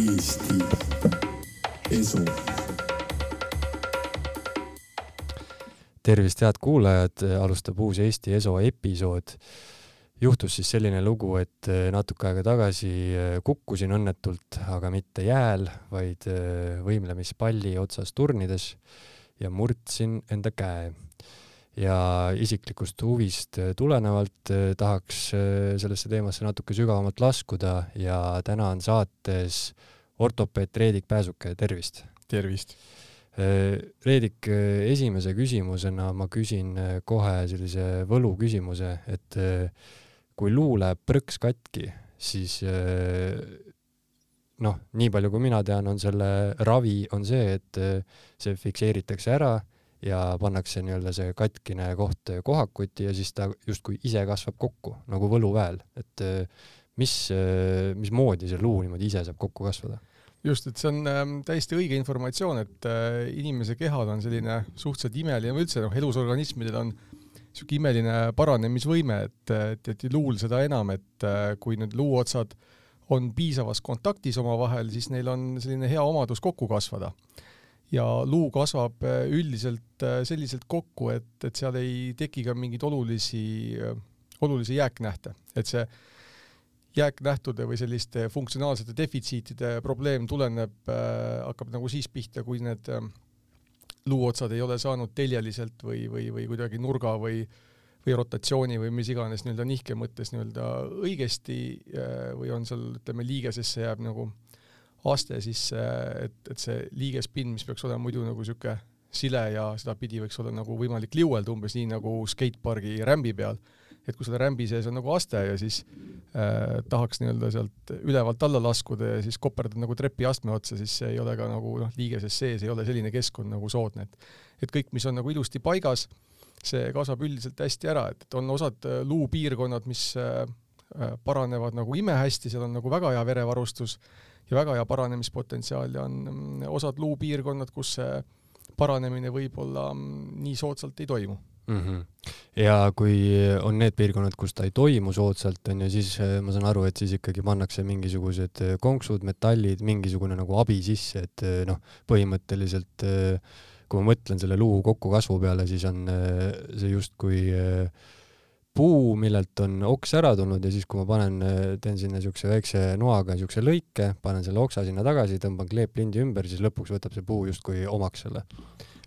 Eesti Esu. tervist, head kuulajad, alustab uus Eesti Eso episood. juhtus siis selline lugu, et natuke aega tagasi kukkusin õnnetult, aga mitte jääl, vaid võimlemispalli otsas turnides ja murdsin enda käe. Ja isiklikust huvist tulenevalt tahaks sellesse teemasse natuke sügavamalt laskuda ja täna on saates ortopeed Reedik Pääsuke, tervist! tervist! Reedik, esimese küsimusena ma küsin kohe sellise võluküsimuse, et kui luu läheb prõks katki, siis noh, nii palju kui mina tean, on selle ravi on see, et see fikseeritakse ära ja pannakse nii-öelda see katkine koht kohakuti ja siis ta justkui ise kasvab kokku nagu võluväel, et mis, mismoodi see luu niimoodi ise saab kokku kasvada? just, et see on äh, täiesti õige informatsioon, et äh, inimese kehal on selline suhteliselt imeline või üldse noh, elusorganismidel on niisugune imeline paranemisvõime, et, et, et luul seda enam, et äh, kui need luuotsad on piisavas kontaktis omavahel, siis neil on selline hea omadus kokku kasvada. Ja luu kasvab äh, üldiselt äh, selliselt kokku, et, et seal ei teki ka mingeid olulisi, äh, olulisi jääknähte, et see jääknähtude või selliste funktsionaalsete defitsiitide probleem tuleneb äh,, hakkab nagu siis pihta, kui need äh, luuotsad ei ole saanud teljeliselt või, või, või kuidagi nurga või või rotatsiooni või mis iganes nii-öelda nihke mõttes nii-öelda õigesti äh, või on seal, ütleme, liigesesse jääb nagu aste sisse, et, et see liigespinn, mis peaks olema muidu nagu niisugune sile ja sedapidi võiks olla nagu võimalik liuelda, umbes nii nagu skatepargi rämbi peal. Et kui selle rämbi sees on nagu aste ja siis äh, tahaks nii-öelda sealt ülevalt alla laskuda ja siis koperdad nagu trepiastme otsa, siis see ei ole ka nagu noh, liigeses sees ei ole selline keskkond nagu soodne, et et kõik, mis on nagu ilusti paigas, see kasvab üldiselt hästi ära, et, et on osad äh, luupiirkonnad, mis äh, äh, paranevad nagu imehästi, seal on nagu väga hea verevarustus ja väga hea paranemispotentsiaal ja on mm, osad luupiirkonnad, kus see paranemine võib-olla mm, nii soodsalt ei toimu mm. -hmm. ja kui on need piirkonnad, kus ta ei toimu soodsalt, on ju, siis äh, ma saan aru, et siis ikkagi pannakse mingisugused äh, konksud, metallid, mingisugune nagu abi sisse, et äh, noh, põhimõtteliselt kui ma mõtlen selle luu kokkukasvu peale, siis on see justkui puu, millelt on oks ära tulnud ja siis, kui ma panen, teen sinna niisuguse väikse noaga niisuguse lõike, panen selle oksa sinna tagasi, tõmban kleeplindi ümber, siis lõpuks võtab see puu justkui omaks selle.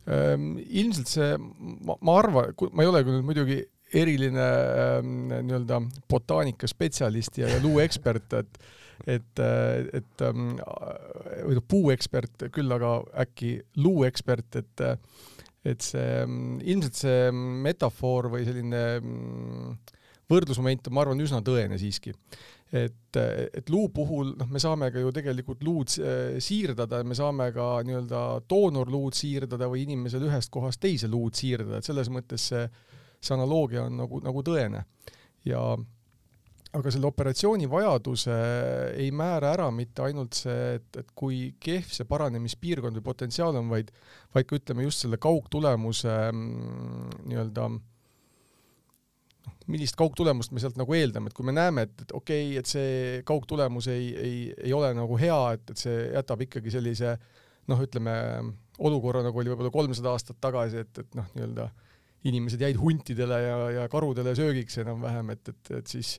Ehm, ilmselt see, ma, ma arvan, ma ei ole küll muidugi eriline ähm, nii-öelda botaanikaspetsialist ja, ja luuekspert, et et, et ähm, või noh, puuekspert küll, aga äkki luuekspert, et et see, ilmselt see metafoor või selline mm, võrdlusmoment on, ma arvan, üsna tõene siiski et, et luu puhul noh, me saame ka ju tegelikult luud äh, siirdada, me saame ka nii-öelda doonorluud siirdada või inimesel ühest kohast teise luud siirdada, et selles mõttes see, see analoogia on nagu, nagu tõene. ja aga selle operatsiooni vajaduse ei määra ära mitte ainult see, et, et kui kehv see paranemispiirkond või potentsiaal on, vaid vaid ka ütleme just selle kaugtulemuse mm, nii-öelda äh, millist kaugtulemust me sealt nagu eeldame, et kui me näeme, et, et okei okay,, et see kaugtulemus ei, ei, ei ole nagu hea, et, et see jätab ikkagi sellise noh, ütleme olukorra, nagu oli võib-olla kolmsada aastat tagasi, et, et noh, nii-öelda inimesed jäid huntidele ja, ja karudele söögiks enam-vähem, et, et, et siis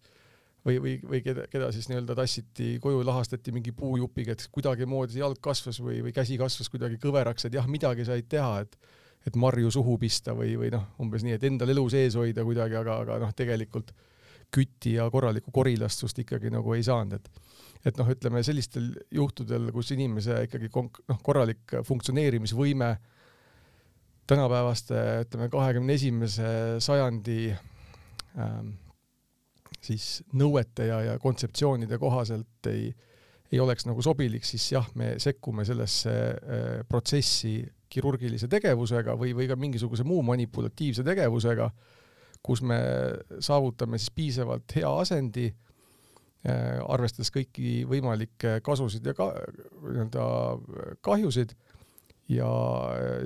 või, või, või keda, keda siis nii-öelda tassiti koju, lahastati mingi puujupiga, et kuidagimoodi jalg kasvas või, või käsi kasvas kuidagi kõveraks, et jah, midagi said teha, et et marju suhu pista või, või noh, umbes nii, et endal elu sees hoida kuidagi, aga, aga noh, tegelikult kütti ja korralikku korilastust ikkagi nagu ei saanud, et et noh, ütleme sellistel juhtudel, kus inimese ikkagi konk-, noh, korralik funktsioneerimisvõime tänapäevaste, ütleme, kahekümne esimese sajandi ähm, siis nõuete ja, ja kontseptsioonide kohaselt ei, ei oleks nagu sobilik, siis jah, me sekkume sellesse äh, protsessi kirurgilise tegevusega või, või ka mingisuguse muu manipulatiivse tegevusega, kus me saavutame siis piisavalt hea asendi äh,, arvestades kõiki võimalikke kasusid ja ka nii-öelda kahjusid, ja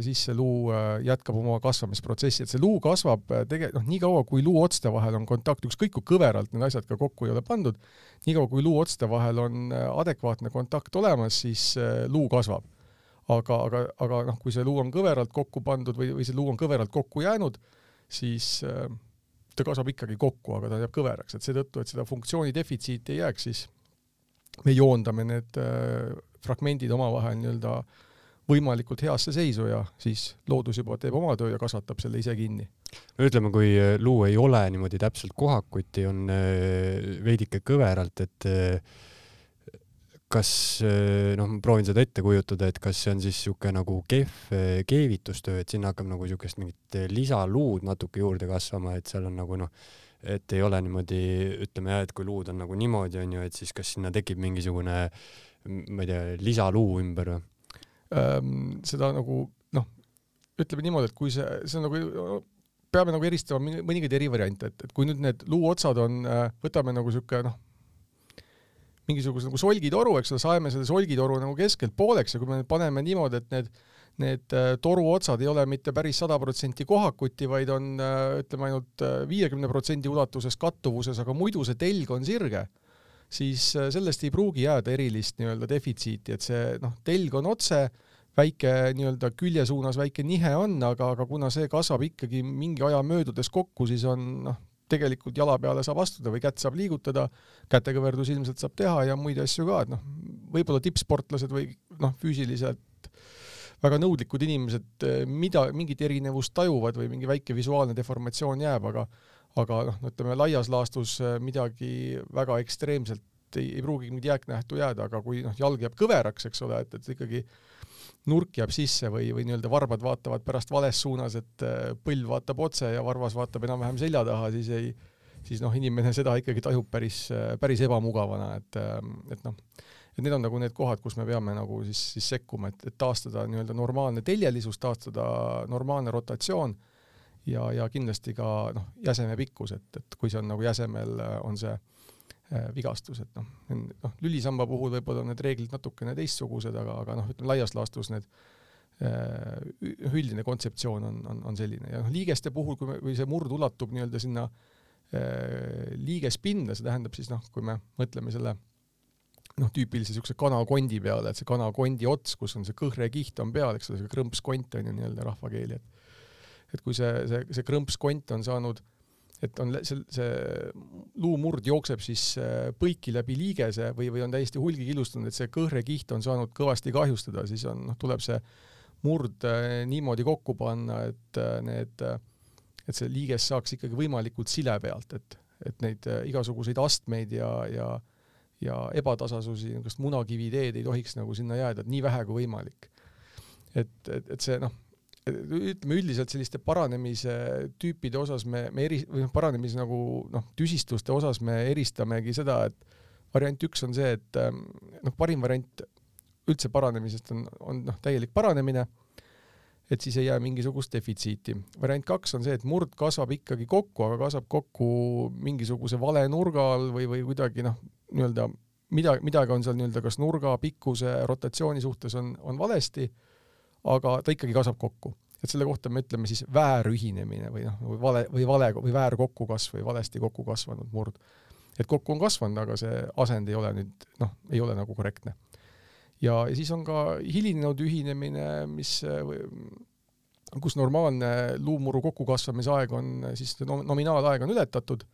siis see luu jätkab oma kasvamisprotsessi, et see luu kasvab tege-, noh, niikaua kui luuotste vahel on kontakt, ükskõik kui kõveralt need asjad ka kokku ei ole pandud, niikaua kui luuotste vahel on adekvaatne kontakt olemas, siis luu kasvab. Aga, aga, aga noh, kui see luu on kõveralt kokku pandud või, või see luu on kõveralt kokku jäänud, siis äh, ta kasvab ikkagi kokku, aga ta jääb kõveraks, et seetõttu, et seda funktsiooni defitsiiti ei jääks, siis me joondame need äh, fragmendid omavahel nii-öelda võimalikult heasse seisu ja siis loodus juba teeb oma töö ja kasvatab selle ise kinni. no ütleme, kui luu ei ole niimoodi täpselt kohakuti, on äh, veidike kõveralt, et äh, kas noh, ma proovin seda ette kujutada, et kas see on siis niisugune nagu kehv eh, keevitustöö, et sinna hakkab nagu niisugust mingit lisaluud natuke juurde kasvama, et seal on nagu noh, et ei ole niimoodi, ütleme jah, et kui luud on nagu niimoodi, on ju, et siis kas sinna tekib mingisugune, ma ei tea, lisaluu ümber või? Seda nagu noh, ütleme niimoodi, et kui see, see on nagu peame nagu eristama mõningaid eri variante, et, et kui nüüd need luuotsad on, võtame nagu niisugune noh, mingisuguse nagu solgitoru, eks ole, saeme selle solgitoru nagu keskelt pooleks ja kui me nüüd paneme niimoodi, et need need äh, toru otsad ei ole mitte päris sada protsenti kohakuti, vaid on äh, ütleme ainult äh, viiekümne protsendi ulatuses kattuvuses, aga muidu see telg on sirge, siis sellest ei pruugi jääda erilist nii-öelda defitsiiti, et see noh, telg on otse, väike nii-öelda külje suunas väike nihe on, aga, aga kuna see kasvab ikkagi mingi aja möödudes kokku, siis on noh, tegelikult jala peale saab astuda või kätt saab liigutada, kätekõverdus ilmselt saab teha ja muid asju ka, et noh, võib-olla tippsportlased või noh, füüsiliselt väga nõudlikud inimesed mida, mingit erinevust tajuvad või mingi väike visuaalne deformatsioon jääb, aga aga noh, ütleme laias laastus midagi väga ekstreemselt ei, ei pruugi mingit jääknähtu jääda, aga kui noh, jalg jääb kõveraks, eks ole, et, et ikkagi nurk jääb sisse või, või nii-öelda varbad vaatavad pärast vales suunas, et äh, põlv vaatab otse ja varvas vaatab enam-vähem selja taha, siis ei, siis noh, inimene seda ikkagi tajub päris, äh, päris ebamugavana, et, äh, et noh, et need on nagu need kohad, kus me peame nagu siis, siis sekkuma, et, et taastada nii-öelda normaalne teljelisus, taastada normaalne rotatsioon ja, ja kindlasti ka noh, jäseme pikkus, et, et kui see on nagu jäsemel, on see Äh, vigastus, et noh, noh, lülisamba puhul võib-olla on need reeglid natukene teistsugused, aga, aga noh, ütleme laias laastus need äh, üldine kontseptsioon on, on, on selline. Ja noh, liigeste puhul, kui me, kui see murd ulatub nii-öelda sinna äh, liigespinda, see tähendab siis noh, kui me mõtleme selle noh, tüüpilise niisuguse kanakondi peale, et see kanakondi ots, kus on see kõhrekiht on peal, eks ole, see krõmpskont on ju nii-öelda rahvakeeli, et et kui see, see, see krõmpskont on saanud et on see, see luumurd jookseb siis äh, põiki läbi liigese või, või on täiesti hulgi killustunud, et see kõhrekiht on saanud kõvasti kahjustada, siis on, noh, tuleb see murd äh, niimoodi kokku panna, et äh, need, et see liiges saaks ikkagi võimalikult sile pealt, et, et neid igasuguseid astmeid ja, ja ja ebatasasusi, niisugust munakiviteed ei tohiks nagu sinna jääda, et nii vähe kui võimalik. et, et, et see noh, ütleme üldiselt selliste paranemise tüüpide osas me, me eri, või noh, paranemise nagu noh, tüsistuste osas me eristamegi seda, et variant üks on see, et ähm, noh, parim variant üldse paranemisest on, on noh, täielik paranemine, et siis ei jää mingisugust defitsiiti. variant kaks on see, et murd kasvab ikkagi kokku, aga kasvab kokku mingisuguse vale nurga all või, või kuidagi noh, nii-öelda midagi, midagi on seal nii-öelda kas nurga pikkuse, rotatsiooni suhtes on, on valesti aga ta ikkagi kasvab kokku. et selle kohta me ütleme siis väärühinemine või noh, või vale või vale või väärkokkukasv või valesti kokku kasvanud murd. et kokku on kasvanud, aga see asend ei ole nüüd noh, ei ole nagu korrektne. ja, ja siis on ka hilinenud ühinemine, mis kus normaalne luumuru kokkukasvamise aeg on siis nominaalaeg on ületatud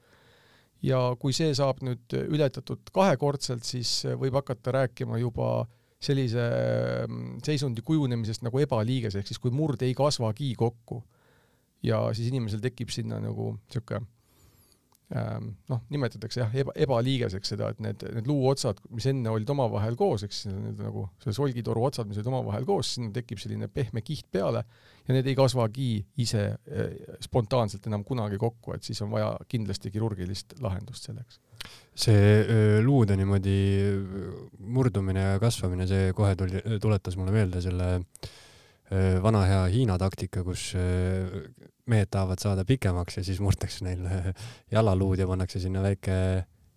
ja kui see saab nüüd ületatud kahekordselt, siis võib hakata rääkima juba äh, sellise mm, seisundi kujunemisest nagu ebaliiges, ehk siis kui murd ei kasvagi kokku ja siis inimesel tekib sinna nagu niisugune ähm, noh, nimetatakse jah, eba, ebaliigeseks seda, et need, need luuotsad, mis enne olid omavahel koos, eks need nagu selle solgitoru otsad, mis olid omavahel koos, sinna tekib selline pehme kiht peale ja need ei kasvagi ise äh, spontaanselt enam kunagi kokku, et siis on vaja kindlasti kirurgilist lahendust selleks see luude niimoodi murdumine ja kasvamine, see kohe tuli, tuletas mulle meelde selle vana hea Hiina taktika, kus mehed tahavad saada pikemaks ja siis murtakse neil jalaluud ja pannakse sinna väike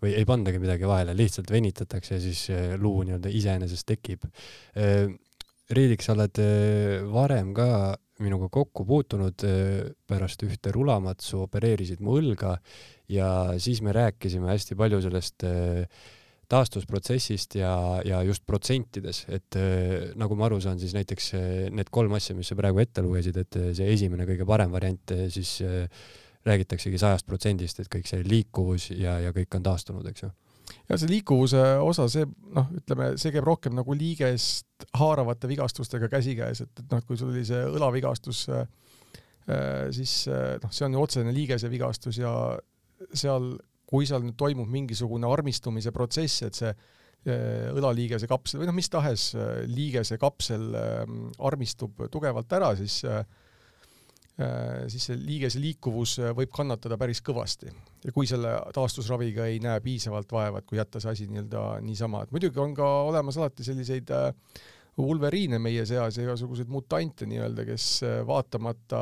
või ei pandagi midagi vahele, lihtsalt venitatakse ja siis luu nii-öelda iseenesest tekib. Riidik, sa oled varem ka minuga kokku puutunud äh, pärast ühte rulamatsu, opereerisid mu õlga ja siis me rääkisime hästi palju sellest taastusprotsessist ja, ja just protsentides, et nagu ma aru saan, siis näiteks need kolm asja, mis sa praegu ette lugesid, et see esimene kõige parem variant siis räägitaksegi sajast protsendist, et kõik see liikuvus ja, ja kõik on taastunud, eks ju ja see liikuvuse osa, see noh, ütleme, see käib rohkem nagu liigest haaravate vigastustega käsikäes, et, et noh, kui sul oli see õlavigastus, äh, siis äh, noh, see on ju otsene liigesevigastus ja seal, kui seal nüüd toimub mingisugune armistumise protsess, et see äh, õlaliigese kapsel või noh, mis tahes liigese kapsel armistub tugevalt ära, siis äh, Äh, siis see liigese liikuvus äh, võib kannatada päris kõvasti. ja kui selle taastusraviga ei näe piisavalt vaeva, et kui jätta see asi nii-öelda niisama, et muidugi on ka olemas alati selliseid vulveriine äh, meie seas ja igasuguseid mutante nii-öelda, kes vaatamata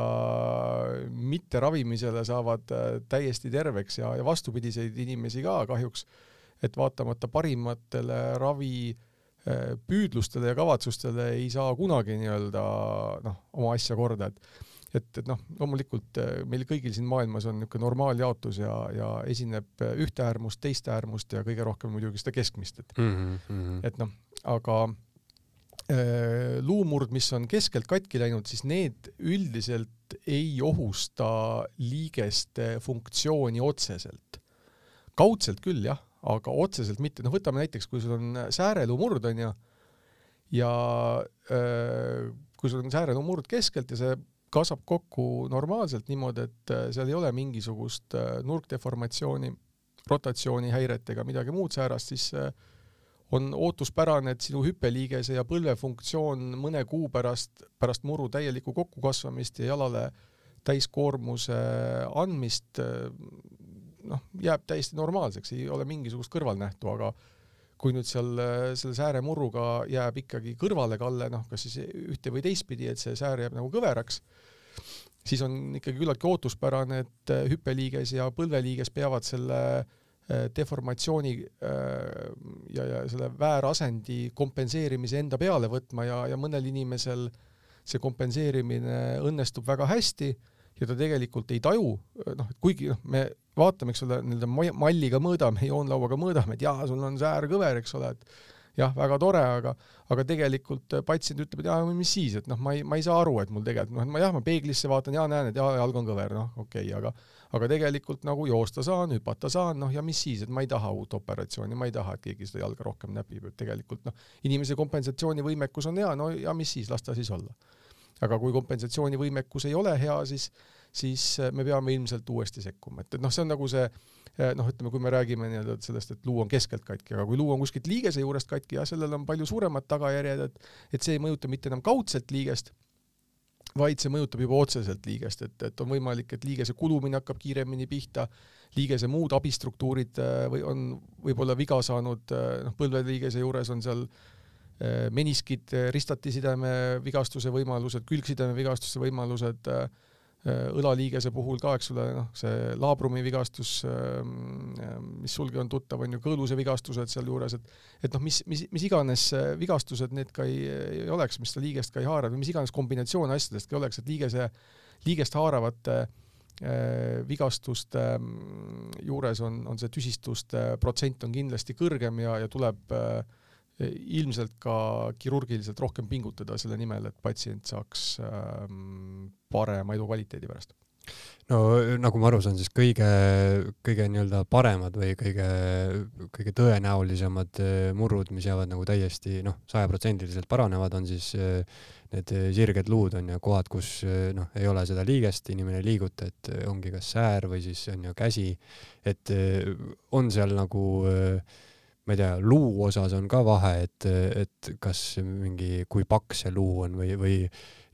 mitte ravimisele saavad täiesti terveks ja, ja vastupidiseid inimesi ka kahjuks, et vaatamata parimatele ravi püüdlustele ja kavatsustele ei saa kunagi nii-öelda noh, oma asja korda, et et, et noh, loomulikult äh, meil kõigil siin maailmas on niisugune normaaljaotus ja, ja esineb äh, ühte äärmust, teist äärmust ja kõige rohkem muidugi seda keskmist, et mm, -hmm. et noh, aga äh, luumurd, mis on keskelt katki läinud, siis need üldiselt ei ohusta liigeste funktsiooni otseselt. kaudselt küll jah, aga otseselt mitte, noh võtame näiteks, kui sul on sääreluumurd onju ja öö, kui sul on sääreluumurd keskelt ja see kasvab kokku normaalselt niimoodi, et äh, seal ei ole mingisugust äh, nurkdeformatsiooni, rotatsioonihäiret ega midagi muud säärast, siis äh, on ootuspärane, et sinu hüppeliigese ja põlve funktsioon mõne kuu pärast, pärast muru täielikku kokkukasvamist ja jalale täiskoormuse andmist noh, jääb täiesti normaalseks, ei ole mingisugust kõrvalnähtu, aga kui nüüd seal selle sääremurruga jääb ikkagi kõrvalekalle, noh, kas siis ühte või teistpidi, et see säär jääb nagu kõveraks, siis on ikkagi küllaltki ootuspärane, et hüppeliiges ja põlveliiges peavad selle äh, deformatsiooni äh, ja, ja selle väärasendi kompenseerimise enda peale võtma ja, ja mõnel inimesel see kompenseerimine õnnestub väga hästi ja ta tegelikult ei taju, noh, kuigi noh, me vaatame, eks ole, nii-öelda malliga mõõdame, joonlauaga mõõdame, et jaa, sul on säär kõver, eks ole, et jah, väga tore, aga, aga tegelikult patsient ütleb, et jaa, mis siis, et noh, ma ei, ma ei saa aru, et mul tegelikult noh, et ma jah, ma peeglisse vaatan ja näen, et jaa, jalg on kõver, noh, okei okay,, aga aga tegelikult nagu joosta saan, hüpata saan, noh ja mis siis, et ma ei taha uut operatsiooni, ma ei taha, et keegi seda jalga rohkem näpib, et tegelikult noh, inimese kompensatsioonivõimekus on hea, no ja mis siis, las ta siis olla. aga kui kompensatsioonivõimekus ei ole hea, siis siis äh, me peame ilmselt uuesti sekkuma, et, et noh, see on nagu see äh, noh, ütleme, kui me räägime nii-öelda sellest, et luu on keskelt katki, aga kui luu on kuskilt liigese juurest katki, jah, sellel on palju suuremad tagajärjed, et et see ei mõjuta mitte enam kaudselt liigest, vaid see mõjutab juba otseselt liigest, et, et on võimalik, et liigese kulumine hakkab kiiremini pihta, liigese muud abistruktuurid äh, või on võib-olla viga saanud, noh, põlveliigese juures on seal meniskid, ristatisideme vigastuse võimalused, külgsideme vigastuse võimalused äh,, õlaliigese puhul ka, eks ole, noh, see laabrumi vigastus, ähm, mis sulgi on tuttav, on ju, kõõluse vigastused sealjuures, et et noh, mis, mis, mis iganes äh, vigastused need ka ei, ei oleks, mis seda liigest ka ei haara või mis iganes kombinatsioon asjadest ka oleks, et liigese, liigest haaravate äh, vigastuste ähm, juures on, on see tüsistuste protsent on kindlasti kõrgem ja, ja tuleb äh, ilmselt ka kirurgiliselt rohkem pingutada selle nimel, et patsient saaks ähm, parema elukvaliteedi pärast. No nagu ma aru saan, siis kõige, kõige nii-öelda paremad või kõige, kõige tõenäolisemad äh, murrud, mis jäävad nagu täiesti noh, sajaprotsendiliselt paranevad, on siis äh, need sirged luud on ju kohad, kus äh, noh, ei ole seda liigest, inimene ei liiguta, et ongi kas säär või siis on ju käsi, et on seal nagu äh, ma ei tea, luu osas on ka vahe, et, et kas mingi, kui paks see luu on või, või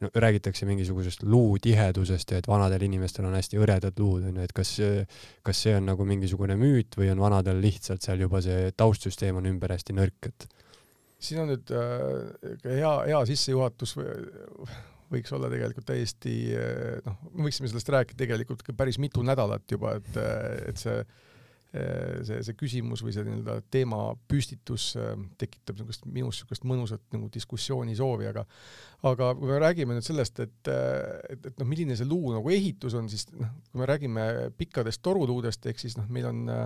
no räägitakse mingisugusest luu tihedusest ja et vanadel inimestel on hästi hõredad luud, onju, et kas, kas see on nagu mingisugune müüt või on vanadel lihtsalt seal juba see taustsüsteem on ümber hästi nõrk, et? siin on nüüd äh, hea, hea sissejuhatus võiks olla tegelikult täiesti noh, me võiksime sellest rääkida tegelikult päris mitu nädalat juba, et, et see see, see küsimus või see nii-öelda teemapüstitus tekitab niisugust minus niisugust mõnusat nagu diskussioonisoovi, aga aga kui me räägime nüüd sellest, et, et, et noh, milline see luu nagu ehitus on, siis noh, kui me räägime pikkadest toruluudest, ehk siis noh, meil on äh,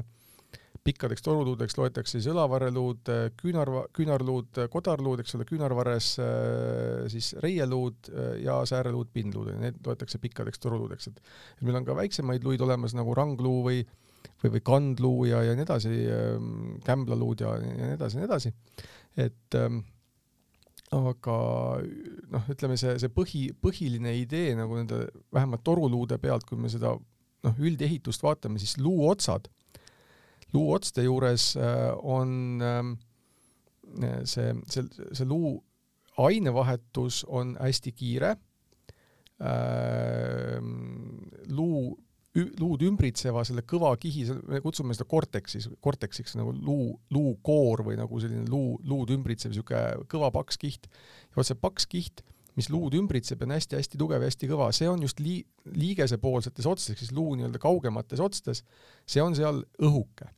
pikkadeks toruluudeks loetakse siis õlavarreluud, küünarva, küünarluud, kodarluud, eks ole, küünarvarres äh, siis reieluud äh, ja sääreluud, pindluud, need loetakse pikkadeks toruluudeks, et meil on ka väiksemaid luid olemas nagu rangluu või või, või kandluu ja, ja nii edasi, ähm, kämblaluud ja, ja nii edasi ja nii edasi. et ähm, aga noh, ütleme see, see põhi, põhiline idee nagu nende vähemalt toruluude pealt, kui me seda noh, üldehitust vaatame, siis luuotsad luuotste juures äh, on ähm, see, see, see luu ainevahetus on hästi kiire. Ähm, luu, luud ümbritseva selle kõva kihi, me kutsume seda korteksis, korteksiks nagu luu, luukoor või nagu selline luu, luud ümbritsev niisugune kõva paks kiht. ja vot see paks kiht, mis luud ümbritseb, on hästi-hästi tugev ja hästi kõva, see on just lii-, liigesepoolsetes otstes, siis luu nii-öelda kaugemates otstes, see on seal õhuke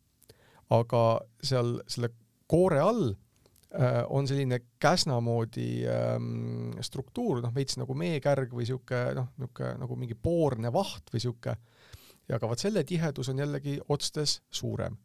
aga seal selle koore all äh, on selline käsna moodi ähm, struktuur, noh veits nagu meekärg või sihuke noh, niisugune nagu mingi poorne vaht või sihuke, ja aga vot selle tihedus on jällegi otstes suurem.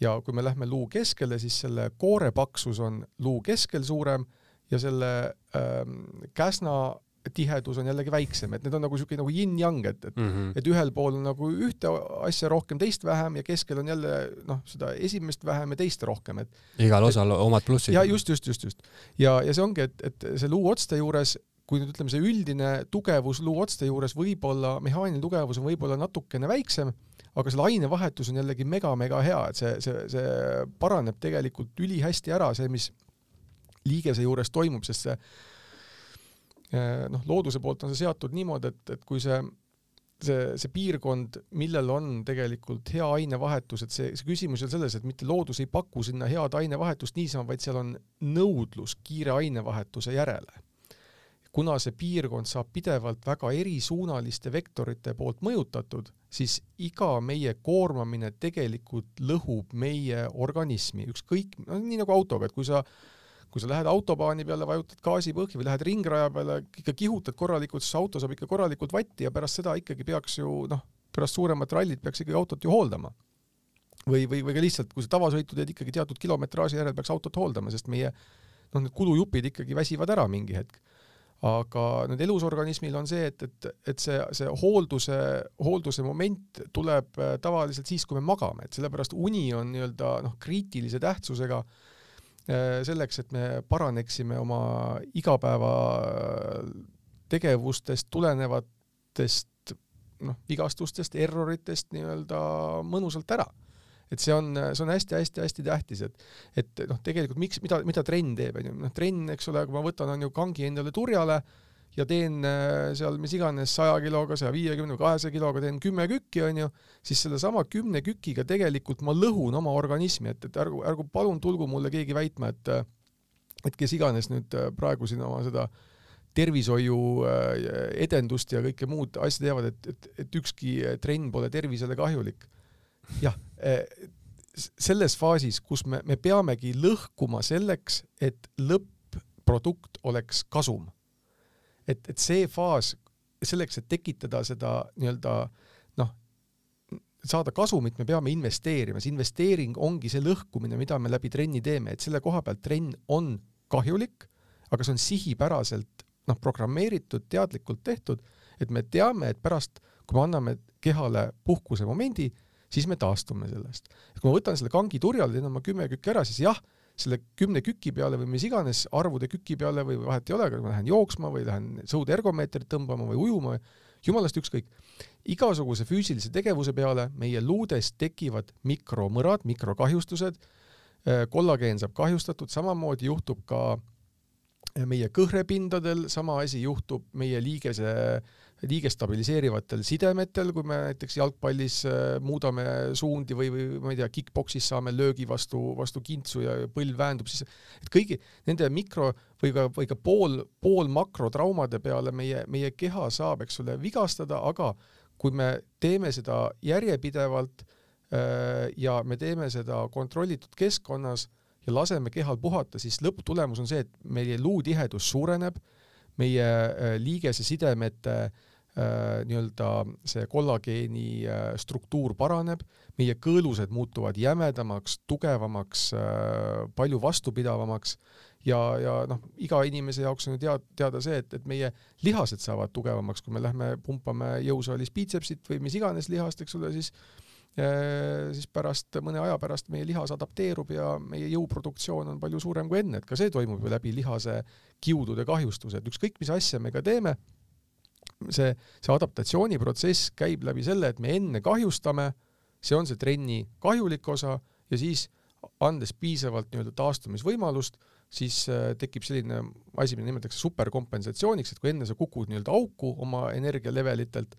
ja kui me lähme luu keskele, siis selle koore paksus on luu keskel suurem ja selle ähm, käsna tihedus on jällegi väiksem, et need on nagu niisugune nagu yin-yang, et, et mm, -hmm. et ühel pool on nagu ühte asja rohkem, teist vähem ja keskel on jälle noh, seda esimest vähem ja teist rohkem, et igal osal omad plussid. ja just, just, just, just. ja, ja see ongi, et, et see luuotste juures kui nüüd ütleme, see üldine tugevus luuotste juures võib-olla, mehaaniline tugevus on võib-olla natukene väiksem, aga selle ainevahetus on jällegi mega-mega hea, et see, see, see paraneb tegelikult ülihästi ära, see, mis liigese juures toimub, sest see Eh, noh, looduse poolt on see seatud niimoodi, et, et kui see see, see piirkond, millel on tegelikult hea ainevahetus, et see, see küsimus ole selles, et mitte loodus ei paku sinna head ainevahetust niisama, vaid seal on nõudlus kiire ainevahetuse järele. Kuna see piirkond saab pidevalt väga erisuunaliste vektorite poolt mõjutatud, siis iga meie koormamine tegelikult lõhub meie organismi, ükskõik, no nii nagu autoga, et kui sa kui sa lähed autobaani peale, vajutad gaasipõhja või lähed ringraja peale, ikka kihutad korralikult, siis auto saab ikka korralikult vatti ja pärast seda ikkagi peaks ju noh, pärast suuremat rallit peaks ikkagi autot ju hooldama. või, või, või ka lihtsalt, kui sa tavasõitu teed ikkagi teatud kilometraaži järel peaks autot hooldama, sest meie noh, need kulujupid ikkagi väsivad ära mingi hetk. Aga nüüd elusorganismil on see, et, et, et see, see hoolduse, hoolduse moment tuleb äh, tavaliselt siis, kui me magame, et sellepärast uni on nii-öelda noh, kriitilise tähtsusega äh, Äh, selleks, et me paraneksime oma igapäeva tegevustest tulenevatest noh, vigastustest, erroritest nii-öelda mõnusalt ära. Et see on, see on hästi-hästi-hästi tähtis, et et noh, tegelikult miks, mida, mida trenn teeb, on ju, noh trenn, eks ole, kui ma võtan, on ju kangi endale turjale ja teen äh, seal mis iganes saja kiloga, saja viiekümne kahesaja kiloga teen kümme kükki, onju, siis sellesama kümne kükiga tegelikult ma lõhun oma organismi, et, et ärgu, ärgu palun tulgu mulle keegi väitma, et et kes iganes nüüd äh, praegu siin oma seda tervishoiu äh, edendust ja kõike muud asja teevad, et, et, et ükski trenn pole tervisele kahjulik. Jah, selles faasis, kus me, me peamegi lõhkuma selleks, et lõpp-produkt oleks kasum. Et, et see faas selleks, et tekitada seda nii-öelda noh, saada kasumit, me peame investeerima, see investeering ongi see lõhkumine, mida me läbi trenni teeme, et selle koha pealt trenn on kahjulik, aga see on sihipäraselt noh, programmeeritud, teadlikult tehtud, et me teame, et pärast, kui me anname kehale puhkuse momendi, siis me taastume sellest. kui ma võtan selle kangi turjal, teen oma kümme kükki ära, siis jah, selle kümne küki peale või mis iganes arvude küki peale või vahet ei ole, kas ma lähen jooksma või lähen sõudergomeetrit tõmbama või ujuma, jumalast ükskõik. igasuguse füüsilise tegevuse peale meie luudes tekivad mikromõrad, mikrokahjustused, äh, kollageen saab kahjustatud, samamoodi juhtub ka meie kõhrepindadel, sama asi juhtub meie liigese äh, liigest stabiliseerivatel sidemetel, kui me näiteks jalgpallis äh, muudame suundi või, või ma ei tea, kick-poksis saame löögi vastu, vastu kintsu ja põlv väändub, siis et kõigi nende mikro või ka, või ka pool, pool makrotraumade peale meie, meie keha saab, eks ole, vigastada, aga kui me teeme seda järjepidevalt äh, ja me teeme seda kontrollitud keskkonnas ja laseme kehal puhata, siis lõpptulemus on see, et meie luutihedus suureneb, meie äh, liigesesidemete nii-öelda see kollageeni struktuur paraneb, meie kõõlused muutuvad jämedamaks, tugevamaks, palju vastupidavamaks ja, ja noh, iga inimese jaoks on ju tead, teada see, et, et meie lihased saavad tugevamaks, kui me lähme pumpame jõusaalis biitsepsit või mis iganes lihast, eks ole, siis siis pärast, mõne aja pärast meie lihas adapteerub ja meie jõuproduktsioon on palju suurem kui enne, et ka see toimub ju läbi lihase kiudude kahjustuse, et ükskõik, mis asja me ka teeme, see, see adaptatsiooniprotsess käib läbi selle, et me enne kahjustame, see on see trenni kahjulik osa ja siis andes piisavalt nii-öelda taastumisvõimalust, siis äh, tekib selline asi, mida nimetatakse superkompensatsiooniks, et kui enne sa kukud nii-öelda auku oma energialevelitelt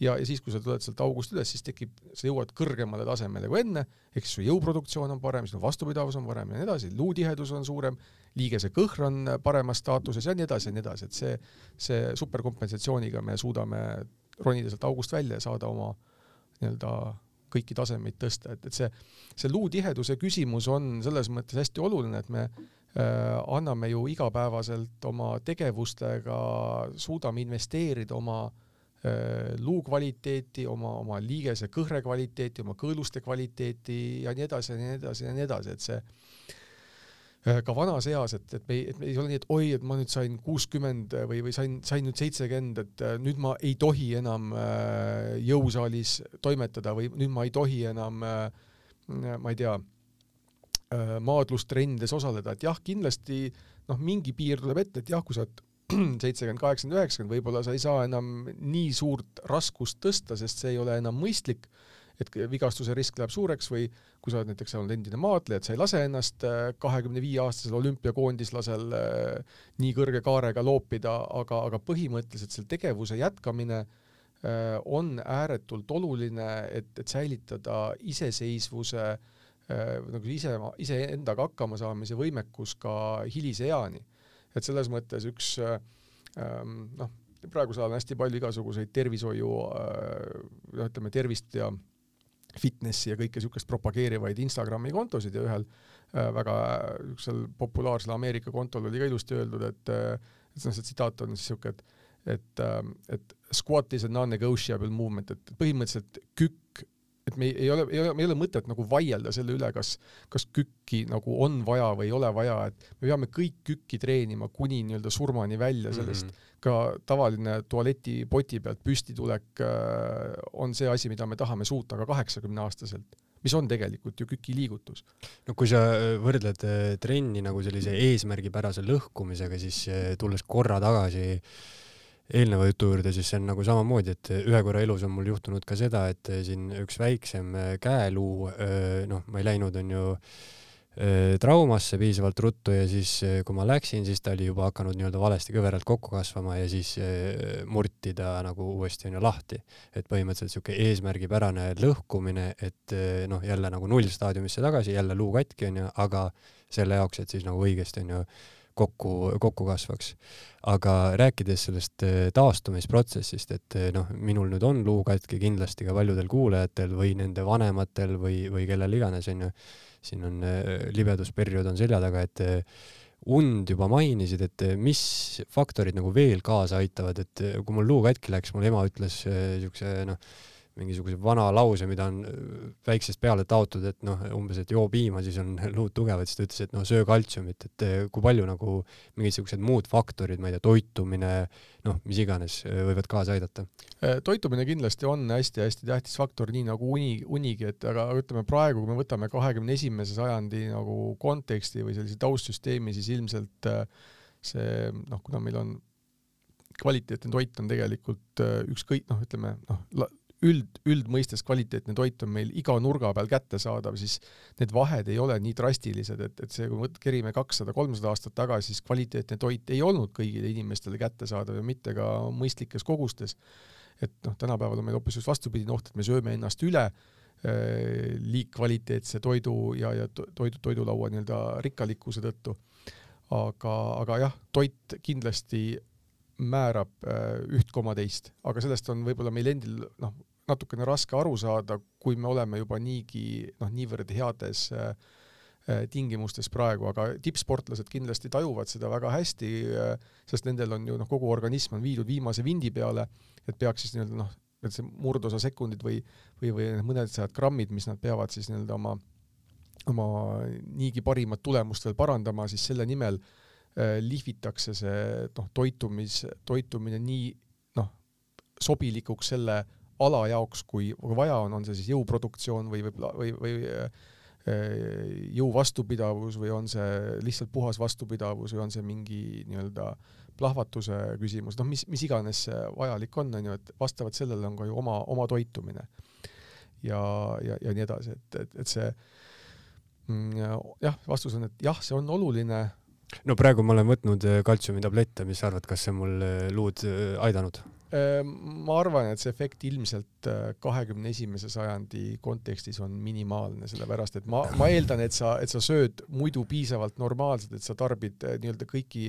ja, ja siis, kui sa tuled sealt august üles, siis tekib, sa jõuad kõrgemale tasemele kui enne, ehk siis su jõuproduktsioon on parem, sinu vastupidavus on parem ja nii edasi, luutihedus on suurem, liigese kõhr on paremas staatuses ja nii edasi ja nii edasi, et see, see superkompensatsiooniga me suudame ronida sealt august välja ja saada oma nii-öelda kõiki tasemeid tõsta, et, et see, see luutiheduse küsimus on selles mõttes hästi oluline, et me Äh, anname ju igapäevaselt oma tegevustega, suudame investeerida oma äh, luu kvaliteeti, oma, oma liigese kõhre kvaliteeti, oma kõõluste kvaliteeti ja nii edasi ja nii edasi ja nii edasi, et see äh, ka vanas eas, et, et me ei, et me ei ole nii, et oi, et ma nüüd sain kuuskümmend või, või sain, sain nüüd seitsekümmend, et nüüd ma ei tohi enam jõusaalis toimetada või nüüd ma ei tohi enam ma ei tea, Äh, maadlustrennides osaleda, et jah, kindlasti noh, mingi piir tuleb ette, et jah, kui sa oled seitsekümmend, kaheksakümmend, üheksakümmend, võib-olla sa ei saa enam nii suurt raskust tõsta, sest see ei ole enam mõistlik, et vigastuse risk läheb suureks või kui sa oled näiteks olnud endine maadleja, et sa ei lase ennast äh, kahekümne viie aastasel olümpiakoondislasel äh, nii kõrge kaarega loopida, aga, aga põhimõtteliselt selle tegevuse jätkamine on ääretult oluline, et, et säilitada iseseisvuse äh, Äh, nagu ise, iseendaga hakkama saamise võimekus ka hilise eani. Et selles mõttes üks äh, ähm, noh, praegusel ajal on hästi palju igasuguseid tervishoiu äh, noh, ütleme tervist ja fitnessi ja kõike niisugust propageerivaid Instagrami kontosid ja ühel väga niisugusel populaarsel Ameerika kontol oli ka ilusti öeldud, et et noh, see tsitaat on siis niisugune, et et, et squat is a non-negotiable movement, et põhimõtteliselt kükk et me ei ole, ei ole, meil ei ole mõtet nagu vaielda selle üle, kas, kas kükki nagu on vaja või ei ole vaja, et me peame kõik kükki treenima kuni nii-öelda surmani välja, sellest mm -hmm. ka tavaline tualetipoti pealt püstitulek äh, on see asi, mida me tahame suuta ka kaheksakümneaastaselt mis on tegelikult ju küki liigutus. no kui sa äh, võrdled äh, trenni nagu sellise eesmärgipärase lõhkumisega, siis tulles korra tagasi äh, eelneva jutu juurde, siis see on nagu samamoodi, et ühe korra elus on mul juhtunud ka seda, et siin üks väiksem äh, käeluu, äh, noh, ma ei läinud, onju, äh, traumasse piisavalt ruttu ja siis, kui ma läksin, siis ta oli juba hakanud nii-öelda valesti kõveralt kokku kasvama ja siis murti ta nagu uuesti onju lahti. et põhimõtteliselt siuke eesmärgipärane lõhkumine, et noh, jälle nagu nullstaadiumisse tagasi, jälle luu katki onju, aga selle jaoks, et siis nagu õigesti onju kokku, kokku kasvaks. aga rääkides sellest äh, taastumisprotsessist, et äh, noh, minul nüüd on luu katki, kindlasti ka paljudel kuulajatel või nende vanematel või, või kellel iganes onju, siin on äh, libedusperiood on selja taga, et und juba mainisid, et mis faktorid nagu veel kaasa aitavad, et kui mul luu katki läks, mul ema ütles siukse noh, mingisuguse vana lause, mida on äh, väiksest peale taotud, et noh, umbes, et joo piima, siis on luud tugevad, siis ta ütles, et noh, söö kaltsiumit, et äh, kui palju nagu mingisugused muud faktorid, ma ei tea, toitumine, noh, mis iganes, äh, võivad kaasa aidata? toitumine kindlasti on hästi-hästi tähtis faktor, nii nagu uni, unigi, et aga ütleme praegu, kui me võtame kahekümne esimese sajandi nagu konteksti või sellise taustsüsteemi, siis ilmselt see noh, kuna meil on kvaliteetne toit on tegelikult ükskõik noh, ütleme noh, üld, üldmõistes kvaliteetne toit on meil iga nurga peal kättesaadav, siis need vahed ei ole nii drastilised, et, et see, kui me kerime kakssada, kolmsada aastat tagasi, siis kvaliteetne toit ei olnud kõigile inimestele kättesaadav ja mitte ka mõistlikes kogustes. et noh, tänapäeval on meil hoopis just vastupidine oht, et me sööme ennast üle äh, liigkvaliteetse toidu ja, ja toidu, toidulaua nii-öelda rikkalikkuse tõttu. aga, aga jah, toit kindlasti määrab äh, üht koma teist, aga sellest on võib-olla meil endil noh, natukene raske aru saada, kui me oleme juba niigi noh, niivõrd heades äh, äh, tingimustes praegu, aga tippsportlased kindlasti tajuvad seda väga hästi, sest nendel on ju noh, kogu organism on viidud viimase vindi peale, et peaks siis nii-öelda noh, et see murdosa sekundid või, või, või mõned sajad grammid, mis nad peavad siis nii-öelda oma, oma niigi parimat tulemust veel parandama, siis selle nimel äh, lihvitakse see noh, toitumis, toitumine nii noh, sobilikuks selle ala jaoks, kui vaja on, on see siis jõuproduktsioon või võib-olla või, või, või äh, jõu vastupidavus või on see lihtsalt puhas vastupidavus või on see mingi nii-öelda plahvatuse küsimus, noh, mis, mis iganes see vajalik on, on ju, et vastavalt sellele on ka ju oma, oma toitumine. ja, ja, ja nii edasi, et, et, et see mm, jah, vastus on, et jah, see on oluline. no praegu ma olen võtnud äh, kaltsiumitablette, mis sa arvad, kas see mul äh, luud äh, aidanud? Ehm, ma arvan, et see efekt ilmselt äh, kahekümne esimese sajandi kontekstis on minimaalne, sellepärast et ma, ma eeldan, et sa, et sa sööd muidu piisavalt normaalselt, et sa tarbid äh, nii-öelda kõiki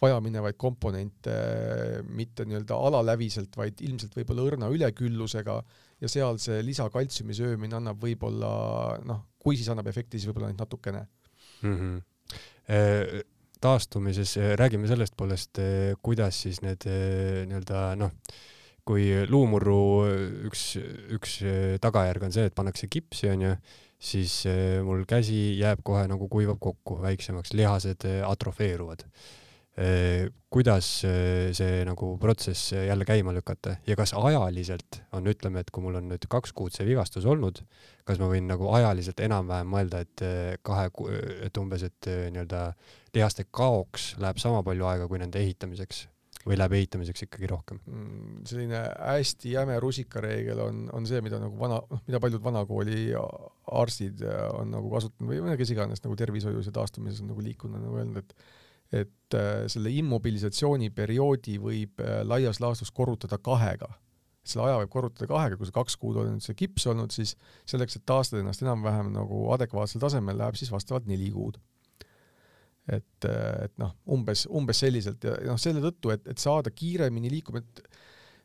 vajaminevaid komponente äh, mitte nii-öelda alaläviselt, vaid ilmselt võib-olla õrna üleküllusega ja seal see lisakaltsiumi söömine annab võib-olla noh, kui siis annab efekti, siis võib-olla ainult natukene mm. -hmm taastumises räägime sellest poolest, kuidas siis need nii-öelda noh, kui luumurru üks, üks tagajärg on see, et pannakse kipsi, onju, siis mul käsi jääb kohe nagu kuivab kokku väiksemaks, lihased atrofeeruvad kuidas see nagu protsess jälle käima lükata ja kas ajaliselt on, ütleme, et kui mul on nüüd kaks kuud see vigastus olnud, kas ma võin nagu ajaliselt enam-vähem mõelda, et kahe, et umbes, et nii-öelda lihaste kaoks läheb sama palju aega kui nende ehitamiseks või läheb ehitamiseks ikkagi rohkem mm,? selline hästi jäme rusikareegel on, on see, mida nagu vana, noh, mida paljud vanakooli arstid on nagu kasutanud või kes iganes nagu tervishoius ja taastumises on nagu liikunud, nagu öelnud, et et äh, selle immobilisatsiooniperioodi võib äh, laias laastus korrutada kahega. selle aja võib korrutada kahega, kui sa kaks kuud on nüüd see kips olnud, siis selleks, et taastada ennast enam-vähem nagu adekvaatsel tasemel, läheb siis vastavalt neli kuud. et, äh, et noh, umbes, umbes selliselt ja noh, selle tõttu, et, et saada kiiremini liikuma, et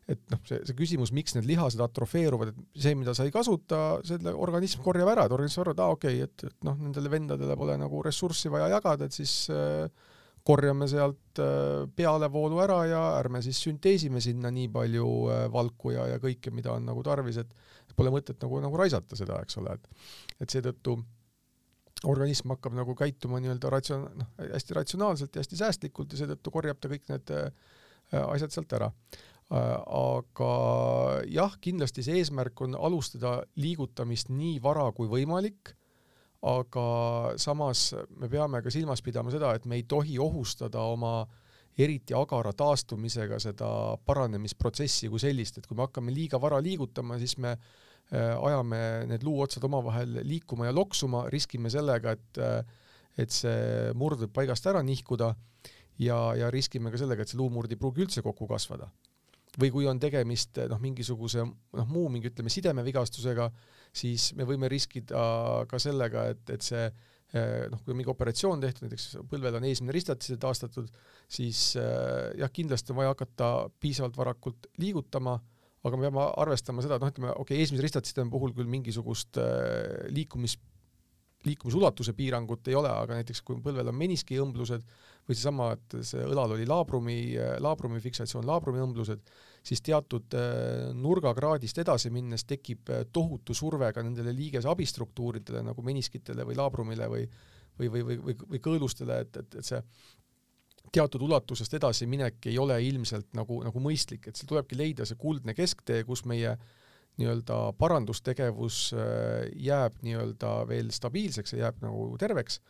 et noh, see, see küsimus, miks need lihased atrofeeruvad, et see, mida sa ei kasuta, selle organism korjab ära, et organism arvab, et aa ah, okei okay,, et, et noh, nendele vendadele pole nagu ressurssi vaja jagada, et siis äh, korjame sealt äh, pealevoolu ära ja ärme siis sünteesime sinna nii palju äh, valku ja, ja kõike, mida on nagu tarvis, et pole mõtet nagu, nagu raisata seda, eks ole, et et seetõttu organism hakkab nagu käituma nii-öelda ratsioon-, noh, hästi ratsionaalselt ja hästi säästlikult ja seetõttu korjab ta kõik need äh, asjad sealt ära. aga jah, kindlasti see eesmärk on alustada liigutamist nii vara kui võimalik aga samas me peame ka silmas pidama seda, et me ei tohi ohustada oma eriti agara taastumisega seda paranemisprotsessi kui sellist, et kui me hakkame liiga vara liigutama, siis me äh, ajame need luuotsad omavahel liikuma ja loksuma, riskime sellega, et äh, et see murd võib paigast ära nihkuda ja, ja riskime ka sellega, et see luumurd ei pruugi üldse kokku kasvada. või kui on tegemist noh, mingisuguse noh, muu mingi ütleme sidemevigastusega, siis me võime riskida ka sellega, et, et see eh, noh, kui on mingi operatsioon tehtud, näiteks põlvel on eesmine ristatis taastatud, siis eh, jah, kindlasti on vaja hakata piisavalt varakult liigutama, aga me peame arvestama seda, et noh, ütleme okei okay,, eesmise ristatiseme puhul küll mingisugust eh, liikumis liikumisulatuse piirangut ei ole, aga näiteks kui põlvel on meniskiõmblused või seesama, et see õlal oli laabrumi, laabrumi fiksatsioon, laabrumi õmblused, siis teatud äh, nurgakraadist edasi minnes tekib äh, tohutu surve ka nendele liigese abistruktuuridele nagu meniskitele või laabrumile või või, või, või, või, või kõõlustele, et, et, et see teatud ulatusest edasiminek ei ole ilmselt nagu, nagu mõistlik, et seal tulebki leida see kuldne kesktee, kus meie nii-öelda parandustegevus äh, jääb nii-öelda veel stabiilseks ja jääb nagu terveks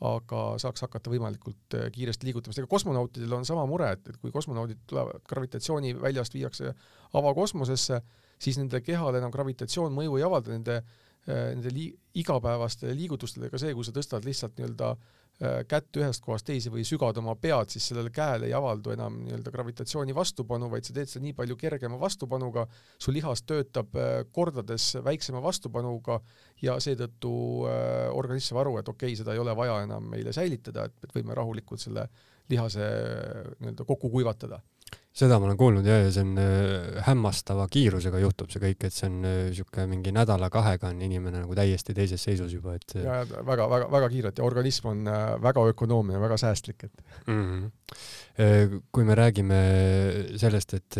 aga saaks hakata võimalikult äh, kiiresti liigutama, sest ega kosmonautidel on sama mure, et, et kui kosmonaudid tulevad gravitatsiooniväljast viiakse avakosmosesse, siis nende kehale enam gravitatsioon mõju ei avalda, nende, äh, nende li-, igapäevaste liigutustele, ka see, kui sa tõstad lihtsalt nii-öelda Äh, kätt ühest kohast teise või sügad oma pead, siis sellele käele ei avaldu enam nii-öelda gravitatsiooni vastupanu, vaid sa teed seda nii palju kergema vastupanuga, su lihas töötab äh, kordades väiksema vastupanuga ja seetõttu äh, organism saab aru, et okei okay,, seda ei ole vaja enam meile säilitada, et, et võime rahulikult selle lihase nii-öelda kokku kuivatada. Seda ma olen kuulnud ja, ja see on äh, hämmastava kiirusega juhtub see kõik, et see on niisugune äh, mingi nädala-kahega on inimene nagu täiesti teises seisus juba, et ja väga-väga-väga kiirelt ja organism on äh, väga ökonoomne, väga säästlik, et mm. -hmm. kui me räägime sellest, et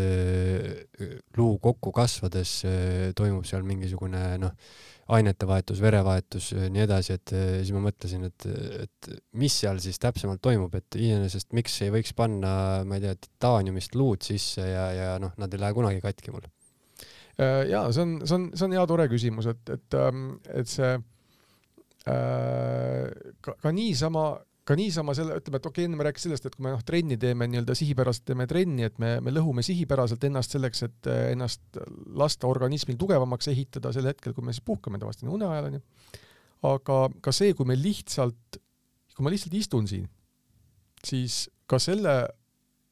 luu kokku kasvades toimub seal mingisugune noh, ainetevahetus, verevahetus, nii edasi, et siis ma mõtlesin, et, et mis seal siis täpsemalt toimub, et iseenesest miks ei võiks panna, ma ei tea, titaaniumist luud sisse ja, ja noh, nad ei lähe kunagi katki mul. Äh, ja see on, see on, see on hea tore küsimus, et, et, ähm, et see äh, ka, ka niisama ka niisama selle, ütleme, et okei okay,, enne ma rääkisin sellest, et kui me noh, trenni teeme nii-öelda sihipäraselt teeme trenni, et me, me lõhume sihipäraselt ennast selleks, et eh, ennast lasta organismil tugevamaks ehitada sel hetkel, kui me siis puhkame tavaliselt une ajal onju. aga ka see, kui me lihtsalt, kui ma lihtsalt istun siin, siis ka selle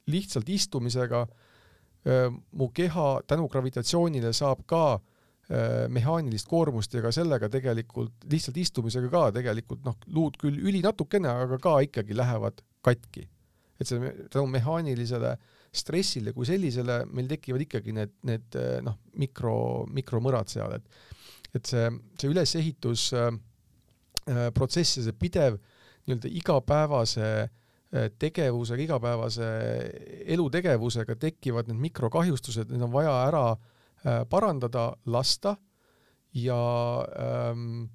lihtsalt istumisega eh, mu keha tänu gravitatsioonile saab ka Äh, mehaanilist koormust ja ka sellega tegelikult lihtsalt istumisega ka tegelikult noh, luud küll üli natukene, aga ka ikkagi lähevad katki. et see tänu mehaanilisele stressile kui sellisele meil tekivad ikkagi need, need äh, noh, mikro, mikromõrad seal, et et see, see ülesehitus äh, äh, ja see pidev nii-öelda igapäevase tegevusega, igapäevase elutegevusega tekivad need mikrokahjustused, need on vaja ära äh, Äh, parandada, lasta ja ähm,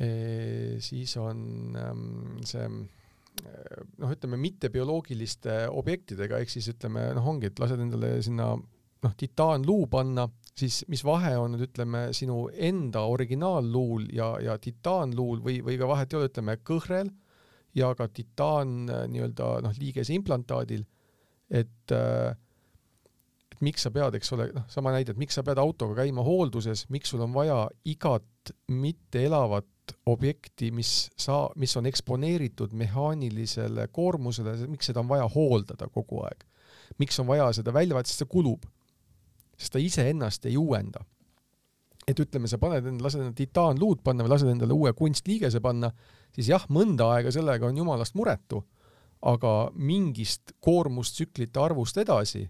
e, siis on ähm, see äh, noh, ütleme mittebioloogiliste objektidega, ehk siis ütleme noh, ongi, et lased endale sinna noh, titaanluu panna, siis mis vahe on nüüd ütleme sinu enda originaalluul ja, ja titaanluul või, või ka vahet ei ole, ütleme kõhrel ja ka titaan äh, nii-öelda noh, liigese implantaadil, et äh, et miks sa pead, eks ole, noh, sama näide, et miks sa pead autoga käima hoolduses, miks sul on vaja igat mitteelavat objekti, mis sa, mis on eksponeeritud mehaanilisele koormusele, miks seda on vaja hooldada kogu aeg? miks on vaja seda välja vahetada, sest see kulub. sest ta iseennast ei uuenda. et ütleme, sa paned endale, lased endale titaanluud panna või lased endale uue kunstliigese panna, siis jah, mõnda aega sellega on jumalast muretu, aga mingist koormustsüklite arvust edasi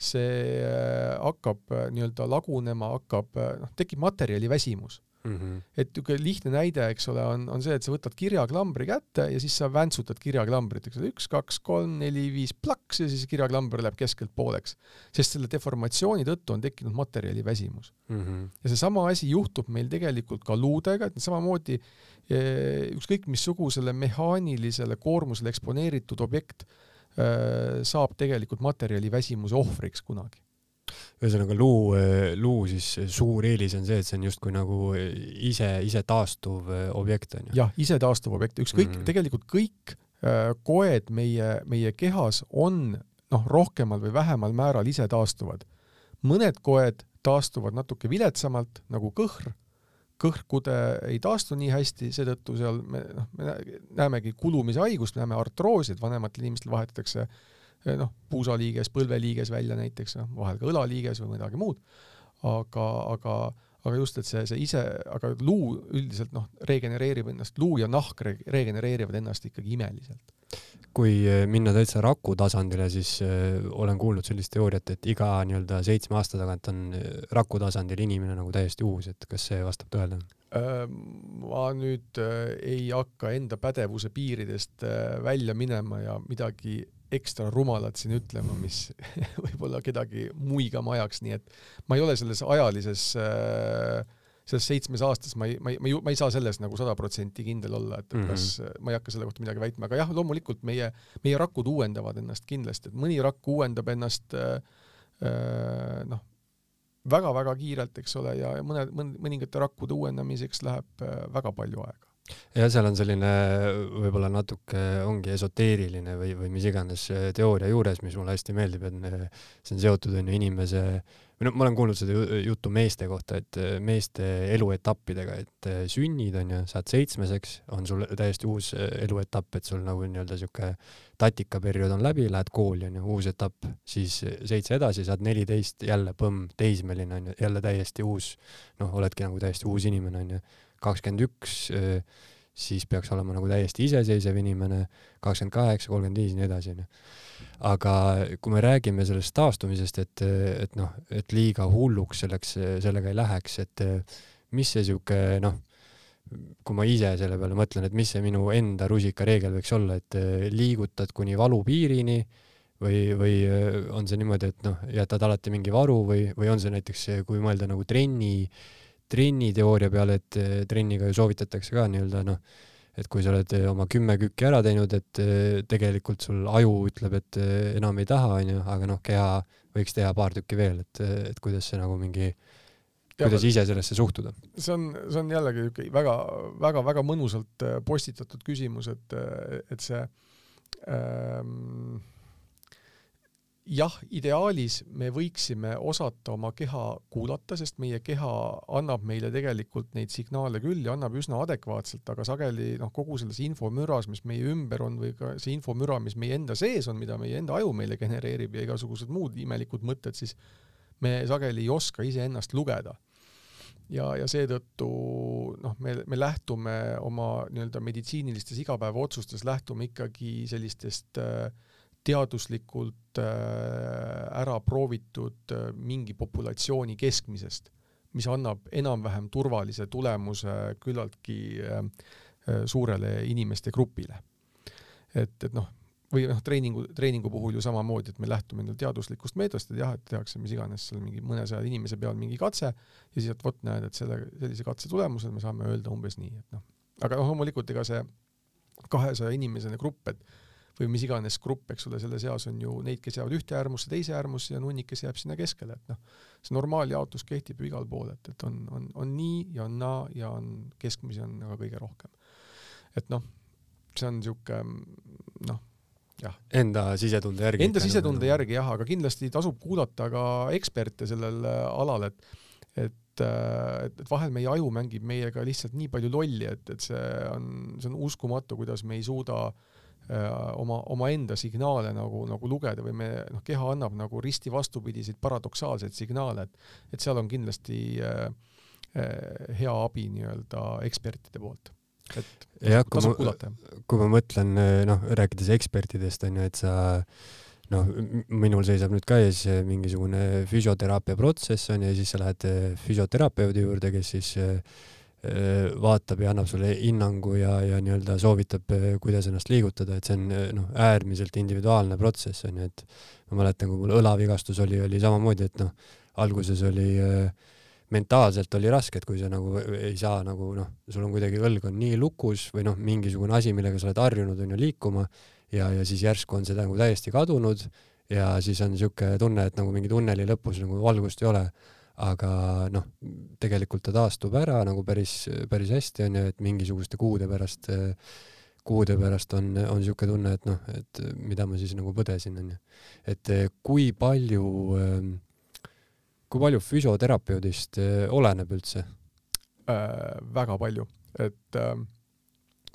see äh, hakkab äh, nii-öelda lagunema, hakkab, äh, noh, tekib materjaliväsimus mm. -hmm. et niisugune lihtne näide, eks ole, on, on see, et sa võtad kirjaklambri kätte ja siis sa väntsutad kirjaklambrit, eks ole, üks, kaks, kolm, neli, viis, plaks ja siis kirjaklamber läheb keskelt pooleks. sest selle deformatsiooni tõttu on tekkinud materjaliväsimus mm. -hmm. ja seesama asi juhtub meil tegelikult ka luudega, et samamoodi ükskõik missugusele mehaanilisele koormusele eksponeeritud objekt saab tegelikult materjaliväsimuse ohvriks kunagi ühesõnaga luu, luu siis suur eelis on see, et see on justkui nagu ise, ise taastuv äh, objekt on ju? jah, ise taastuv objekt, ükskõik mm, tegelikult kõik äh, koed meie, meie kehas on noh, rohkemal või vähemal määral ise taastuvad. mõned koed taastuvad natuke viletsamalt nagu kõhr kõhkude ei taastu nii hästi, seetõttu seal me noh, me näemegi kulumise haigust, me näeme artroosi, et vanematel inimestel vahetatakse eh, noh, puusaliiges, põlveliiges välja näiteks, noh, vahel ka õlaliiges või midagi muud, aga, aga aga just, et see, see ise, aga luu üldiselt noh, regenereerib ennast, luu ja nahk regenereerivad ennast ikkagi imeliselt kui eh, minna täitsa raku tasandile, siis äh, olen kuulnud sellist teooriat, et iga nii-öelda seitsme aasta tagant on eh, raku tasandil inimene nagu täiesti uus, et kas see vastab tõele? ma nüüd ei hakka enda pädevuse piiridest välja minema ja midagi ekstra rumalat siin ütlema, mis võib-olla kedagi muigama ajaks, nii et ma ei ole selles ajalises äh, selles seitsmes aastas ma ei, ma ei, ma ei, ma ei saa selles nagu sada protsenti kindel olla, et mm -hmm. kas, ma ei hakka selle kohta midagi väitma, aga jah, loomulikult meie, meie rakud uuendavad ennast kindlasti, et mõni rakk uuendab ennast äh, äh noh, väga-väga kiirelt, eks ole, ja, mõned, mõningate rakkude uuendamiseks läheb äh, väga palju aega ja seal on selline võib-olla natuke ongi esoteeriline või, või mis iganes teooria juures, mis mulle hästi meeldib, et see on seotud onju inimese või noh, ma olen kuulnud seda juttu meeste kohta, et äh, meeste eluetappidega, et äh, sünnid onju, saad seitsmeseks, on sul täiesti uus äh, eluetapp, et sul nagu nii-öelda siuke tatikaperiood on läbi, lähed kooli onju, uus etapp, siis seitse edasi, saad neliteist, jälle põmm, teismeline onju, jälle täiesti uus, noh, oledki nagu täiesti uus inimene onju, kakskümmend üks siis peaks olema nagu täiesti iseseisev inimene, kakskümmend kaheksa, kolmkümmend viis ja nii edasi, onju. aga kui me räägime sellest taastumisest, et, et noh, et liiga hulluks selleks, sellega ei läheks, et mis see sihuke noh, kui ma ise selle peale mõtlen, et mis see minu enda rusikareegel võiks olla, et liigutad kuni valupiirini või, või on see niimoodi, et noh, jätad alati mingi varu või, või on see näiteks, kui mõelda nagu trenni, trenniteooria peale, et trenniga ju soovitatakse ka nii-öelda noh, et kui sa oled oma kümme kükki ära teinud, et tegelikult sul aju ütleb, et enam ei taha, onju, aga noh, keha võiks teha paar tükki veel, et, et kuidas see nagu mingi kuidas ise sellesse suhtuda? see on, see on jällegi niisugune väga, väga, väga mõnusalt postitatud küsimus, et, et see ähm, jah, ideaalis me võiksime osata oma keha kuulata, sest meie keha annab meile tegelikult neid signaale küll ja annab üsna adekvaatselt, aga sageli noh, kogu selles infomüras, mis meie ümber on või ka see infomüra, mis meie enda sees on, mida meie enda aju meile genereerib ja igasugused muud imelikud mõtted, siis me sageli ei oska iseennast lugeda. Ja, ja seetõttu noh, me, me lähtume oma nii-öelda meditsiinilistes igapäevaotsustes, lähtume ikkagi sellistest äh, teaduslikult äh, ära proovitud äh, mingi populatsiooni keskmisest, mis annab enam-vähem turvalise tulemuse küllaltki suurele inimeste grupile. et, et noh, või noh, treeningu, treeningu puhul ju samamoodi, et me lähtume endal teaduslikust meetodist, et jah, et tehakse mis iganes seal mingi mõnesaja inimese peal mingi katse ja siis, et vot näed, et selle, sellise katse tulemusel me saame öelda umbes nii, et noh. aga noh, loomulikult ega see kahesaja inimesene grupp, et või mis iganes grupp, eks ole, selle seas on ju neid, kes jäävad ühte äärmusse, teise äärmusse ja nunnik, kes jääb sinna keskele, et noh, see normaaljaotus kehtib ju igal pool, et, et on, on, on nii ja on naa ja on keskmisi on aga kõige rohkem. et noh, see on niisugune noh Enda sisetunde järgi. Enda sisetunde järgi jah, aga kindlasti tasub kuulata ka eksperte sellel äh, alal, et et, äh, et, et vahel meie aju mängib meiega lihtsalt nii palju lolli, et, et see on, see on uskumatu, kuidas me ei suuda äh, oma, omaenda signaale nagu, nagu lugeda või me, noh, keha annab nagu risti vastupidiseid paradoksaalseid signaale, et et seal on kindlasti äh, äh, hea abi nii-öelda ekspertide poolt. Et jah, kui ma, kui ma mõtlen noh, rääkides ekspertidest on ju, et sa noh, minul seisab nüüd ka ees mingisugune füsioteraapia protsess on ju ja siis sa lähed füsioterapeudi juurde, kes siis vaatab ja annab sulle hinnangu ja, ja nii-öelda soovitab, kuidas ennast liigutada, et see on noh, äärmiselt individuaalne protsess on ju, et ma mäletan, kui mul õlavigastus oli, oli samamoodi, et noh, alguses oli äh, mentaalselt oli raske, et kui sa nagu ei saa nagu noh, sul on kuidagi õlg on nii lukus või noh, mingisugune asi, millega sa oled harjunud, on ju, liikuma ja, ja siis järsku on see nagu täiesti kadunud ja siis on niisugune tunne, et nagu mingi tunneli lõpus nagu valgust ei ole. Aga noh, tegelikult ta taastub ära nagu päris, päris hästi, on ju, et mingisuguste kuude pärast, kuude pärast on, on niisugune tunne, et noh, et mida ma siis nagu põdesin, on ju. et kui palju äh, kui palju füsioterapeudist eh, oleneb üldse äh,? väga palju, et äh,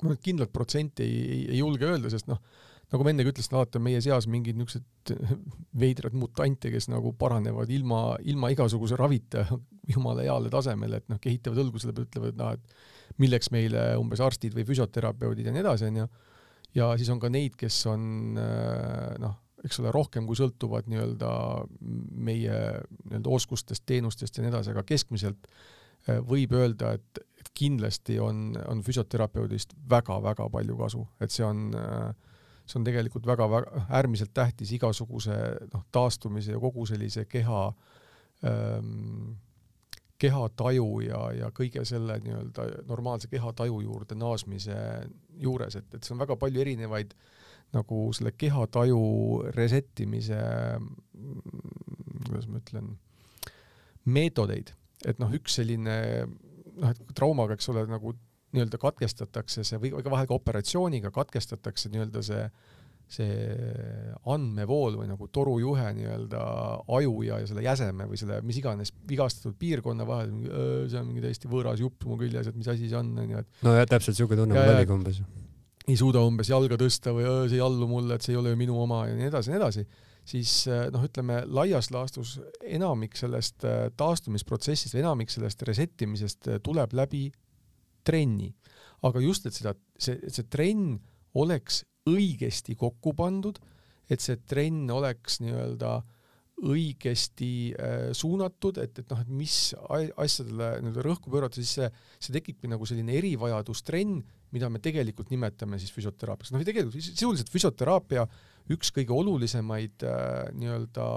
ma nüüd kindlat protsenti ei, ei julge öelda, sest noh, nagu ma ennegi ütlesin, alati on meie seas mingid niisugused veidrad mutante, kes nagu paranevad ilma, ilma igasuguse ravita jumala heale tasemele, et noh, kehitavad õlgu selle peale, ütlevad, noh, et milleks meile umbes arstid või füsioterapeudid ja nii edasi, onju. ja siis on ka neid, kes on äh, noh, eks ole, rohkem kui sõltuvad nii-öelda meie nii-öelda oskustest, teenustest ja nii edasi, aga keskmiselt äh, võib öelda, et, et kindlasti on, on füsioterapeudist väga-väga palju kasu, et see on, äh, see on tegelikult väga-väga äärmiselt tähtis igasuguse noh, taastumise ja kogu sellise keha ähm, kehataju ja, ja kõige selle nii-öelda normaalse kehataju juurde naasmise juures, et, et see on väga palju erinevaid nagu selle kehataju reset imise, kuidas ma ütlen, meetodeid, et noh, üks selline noh, et traumaga, eks ole, nagu nii-öelda katkestatakse see või vahel ka operatsiooniga katkestatakse nii-öelda see see andmevool või nagu torujuhe nii-öelda aju ja, ja selle jäseme või selle mis iganes vigastatud piirkonna vahel, see on mingi täiesti võõras jupp mu küljes, et mis asi see on, onju, et no jah, täpselt niisugune tunne mul oligi umbes ei suuda umbes jalga tõsta või see ei allu mulle, et see ei ole ju minu oma ja nii edasi ja nii edasi, siis eh, noh, ütleme laias laastus enamik sellest eh, taastumisprotsessist enamik sellest reset imisest eh, tuleb läbi trenni. aga just, et seda, see, see trenn oleks õigesti kokku pandud, et see trenn oleks nii-öelda õigesti äh, suunatud, et, et noh, et mis asjadele nii-öelda rõhku pöörata, siis see, see tekibki nagu selline erivajadustrenn, mida me tegelikult nimetame siis füsioteraapiaks. noh, tegelikult sisuliselt füsioteraapia üks kõige olulisemaid äh, nii-öelda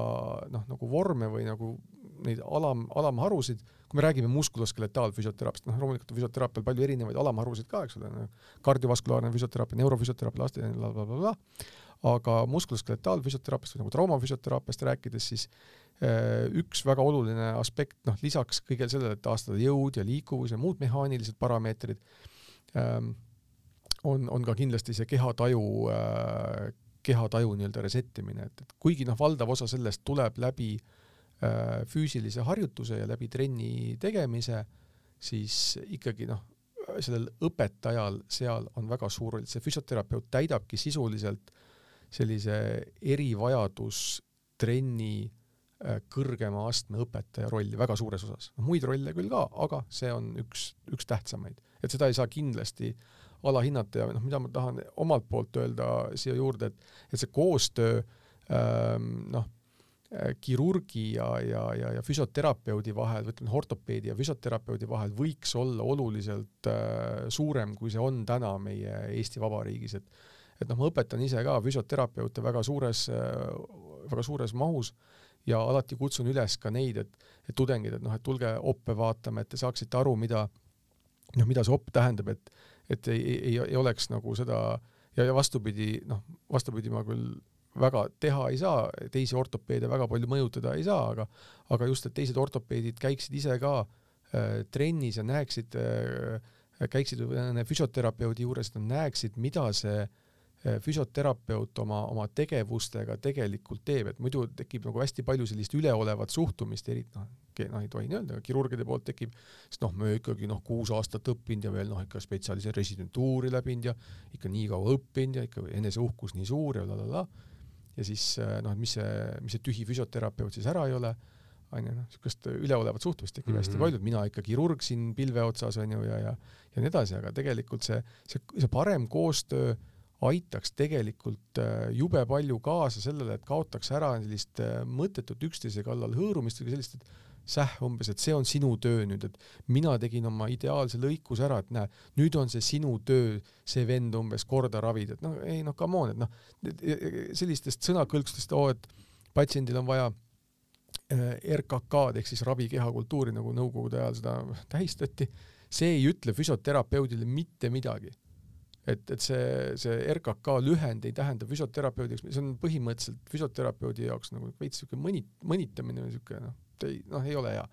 noh, nagu vorme või nagu neid alam, alamharusid, kui me räägime muskuloskeletaalfüsioteraapiast, noh loomulikult on füsioteraapial palju erinevaid alamharusid ka, eks ole, kardiovaskulaarne füsioteraapia, neurofüsioteraapia, laste blablabla, aga muskuloskeletaalfüsioteraapiast või nagu traumafüsioteraapiast rääkides, siis äh, üks väga oluline aspekt, noh lisaks kõigele sellele, et taastada jõud ja liikuvus ja muud mehaanilised parameetrid, ähm, on, on ka kindlasti see kehataju äh, kehataju nii-öelda resettimine, et, et kuigi noh, valdav osa sellest tuleb läbi äh, füüsilise harjutuse ja läbi trenni tegemise, siis ikkagi noh, sellel õpetajal seal on väga suur roll, see füsioterapeut täidabki sisuliselt sellise erivajadustrenni äh, kõrgema astme õpetaja rolli väga suures osas. muid rolle küll ka, aga see on üks, üks tähtsamaid. et seda ei saa kindlasti äh, alahinnata ja noh, mida ma tahan omalt poolt öelda siia juurde, et, et see koostöö ähm, noh, äh, kirurgi ja, ja, ja, ja füsioterapeudi vahel, ütleme, ortopeedi ja füsioterapeudi vahel võiks olla oluliselt äh, suurem, kui see on täna meie Eesti Vabariigis, et et noh, ma õpetan ise ka füsioterapeute väga suures äh,, väga suures mahus ja alati kutsun üles ka neid, et, et tudengid, et noh, et tulge oppe vaatama, et te saaksite aru, mida noh, mida see opp tähendab, et et ei, ei, ei oleks nagu seda ja, ja vastupidi, noh, vastupidi ma küll väga teha ei saa, teisi ortopeede väga palju mõjutada ei saa, aga aga just, et teised ortopeedid käiksid ise ka äh, trennis ja näeksid äh,, käiksid füsioterapeudi juures, et nad näeksid, mida see äh, Äh, füsioterapeut oma, oma tegevustega tegelikult teeb, et muidu tekib nagu hästi palju sellist üleolevat suhtumist, eriti noh, noh ei tohi nii öelda, aga kirurgide poolt tekib, sest noh, me ikkagi noh, kuus aastat õppinud ja veel noh, ikka spetsialise residentuuri läbinud ja ikka nii kaua õppinud ja ikka eneseuhkus nii suur ja la la la. Ja siis äh, noh, et mis see, mis see tühi füsioterapeut siis ära ei ole, onju, noh, niisugust üleolevat suhtumist tekib mm -hmm. hästi palju, et mina ikka kirurg siin pilve otsas onju ja, ja ja nii edasi, aga tegelikult see, see, see parem koostöö aitaks tegelikult äh, jube palju kaasa sellele, et kaotaks ära sellist äh, mõttetut üksteise kallal hõõrumist või sellist, et säh umbes, et see on sinu töö nüüd, et mina tegin oma ideaalse lõikuse ära, et näe, nüüd on see sinu töö, see vend umbes korda ravida, et noh, ei noh, come on, et noh, sellistest sõnakõlksudest, oo, et patsiendil on vaja äh, RKK-d ehk siis ravikehakultuuri, nagu nõukogude ajal seda tähistati, see ei ütle füsioterapeudile mitte midagi et, et see, see RKK lühend ei tähenda füsioterapeudiks, see on põhimõtteliselt füsioterapeudi jaoks nagu veits siuke mõni, mõnitamine või siuke noh, ei, noh, ei ole hea.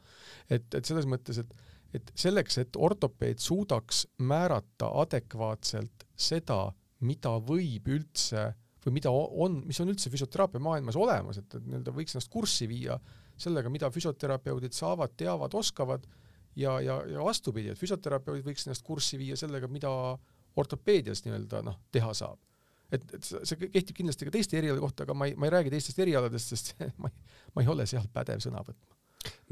et, et selles mõttes, et, et selleks, et ortopeed suudaks määrata adekvaatselt seda, mida võib üldse või mida on, mis on üldse füsioteraapia maailmas olemas, et, et nii-öelda võiks ennast kurssi viia sellega, mida füsioterapeudid saavad, teavad, oskavad ja, ja, ja vastupidi, et füsioterapeudid võiks ennast kurssi viia sellega, mida ortopeedias nii-öelda noh, teha saab. et, et see kehtib kindlasti ka teiste erialade kohta, aga ma ei, ma ei räägi teistest erialadest, sest ma ei, ma ei ole seal pädev sõna võtma.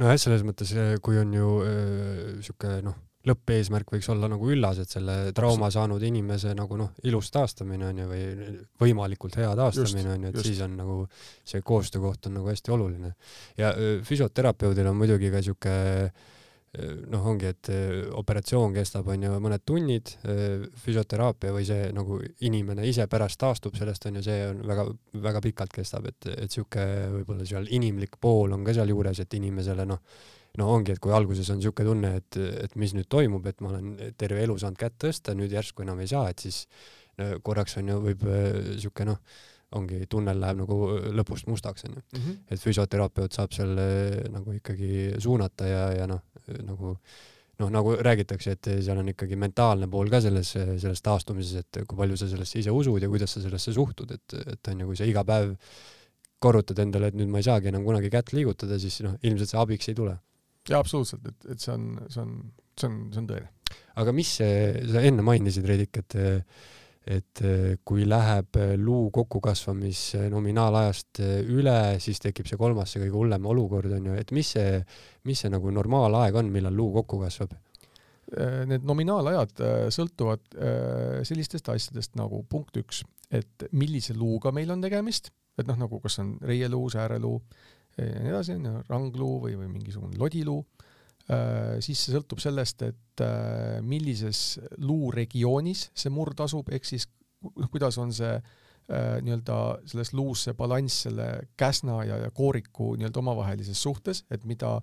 nojah, selles mõttes, eh, kui on ju niisugune äh, noh, lõppeesmärk võiks olla nagu üllas, et selle trauma saanud inimese nagu noh, ilus taastamine on ju, või võimalikult hea taastamine on ju, et just. siis on nagu see koostöökoht on nagu hästi oluline. ja füsioterapeudil on muidugi ka niisugune noh, ongi, et eh, operatsioon kestab, on ju, mõned tunnid, eh, füsioteraapia või see nagu inimene ise pärast taastub sellest, on ju, see on väga, väga pikalt kestab, et, et sihuke võib-olla seal inimlik pool on ka sealjuures, et inimesele noh, no ongi, et kui alguses on niisugune tunne, et, et mis nüüd toimub, et ma olen terve elu saanud kätt tõsta, nüüd järsku enam ei saa, et siis no, korraks on ju, võib niisugune noh, ongi, tunnel läheb nagu lõpust mustaks, onju. Mhm. et füsioterapeut saab seal nagu ikkagi suunata ja, ja noh, nagu noh, nagu räägitakse, et seal on ikkagi mentaalne pool ka selles, selles taastumises, et kui palju sa sellesse ise usud ja kuidas sa sellesse suhtud, et, et on ju, kui sa iga päev korrutad endale, et nüüd ma ei saagi enam kunagi kätt liigutada, siis noh, ilmselt see abiks ei tule. jaa, absoluutselt, et, et see on, see on, see on, see on tõene. aga mis see, sa enne mainisid, Reidik, et et eh, kui läheb eh, luu kokkukasvamise nominaalajast eh, üle, siis tekib see kolmas, see kõige hullem olukord on ju, et mis see, mis see nagu normaalaeg on, millal luu kokku kasvab? Need nominaalajad sõltuvad sellistest asjadest nagu punkt üks, et millise luuga meil on tegemist, et noh, nagu kas on reieluu, sääreluu ja nii edasi, on ju, rangluu või, või mingisugune lodiluu, siis see sõltub sellest, et millises luuregioonis see murd asub, ehk siis noh, kuidas on see nii-öelda selles luus see balanss selle käsna ja, ja kooriku nii-öelda omavahelises suhtes, et mida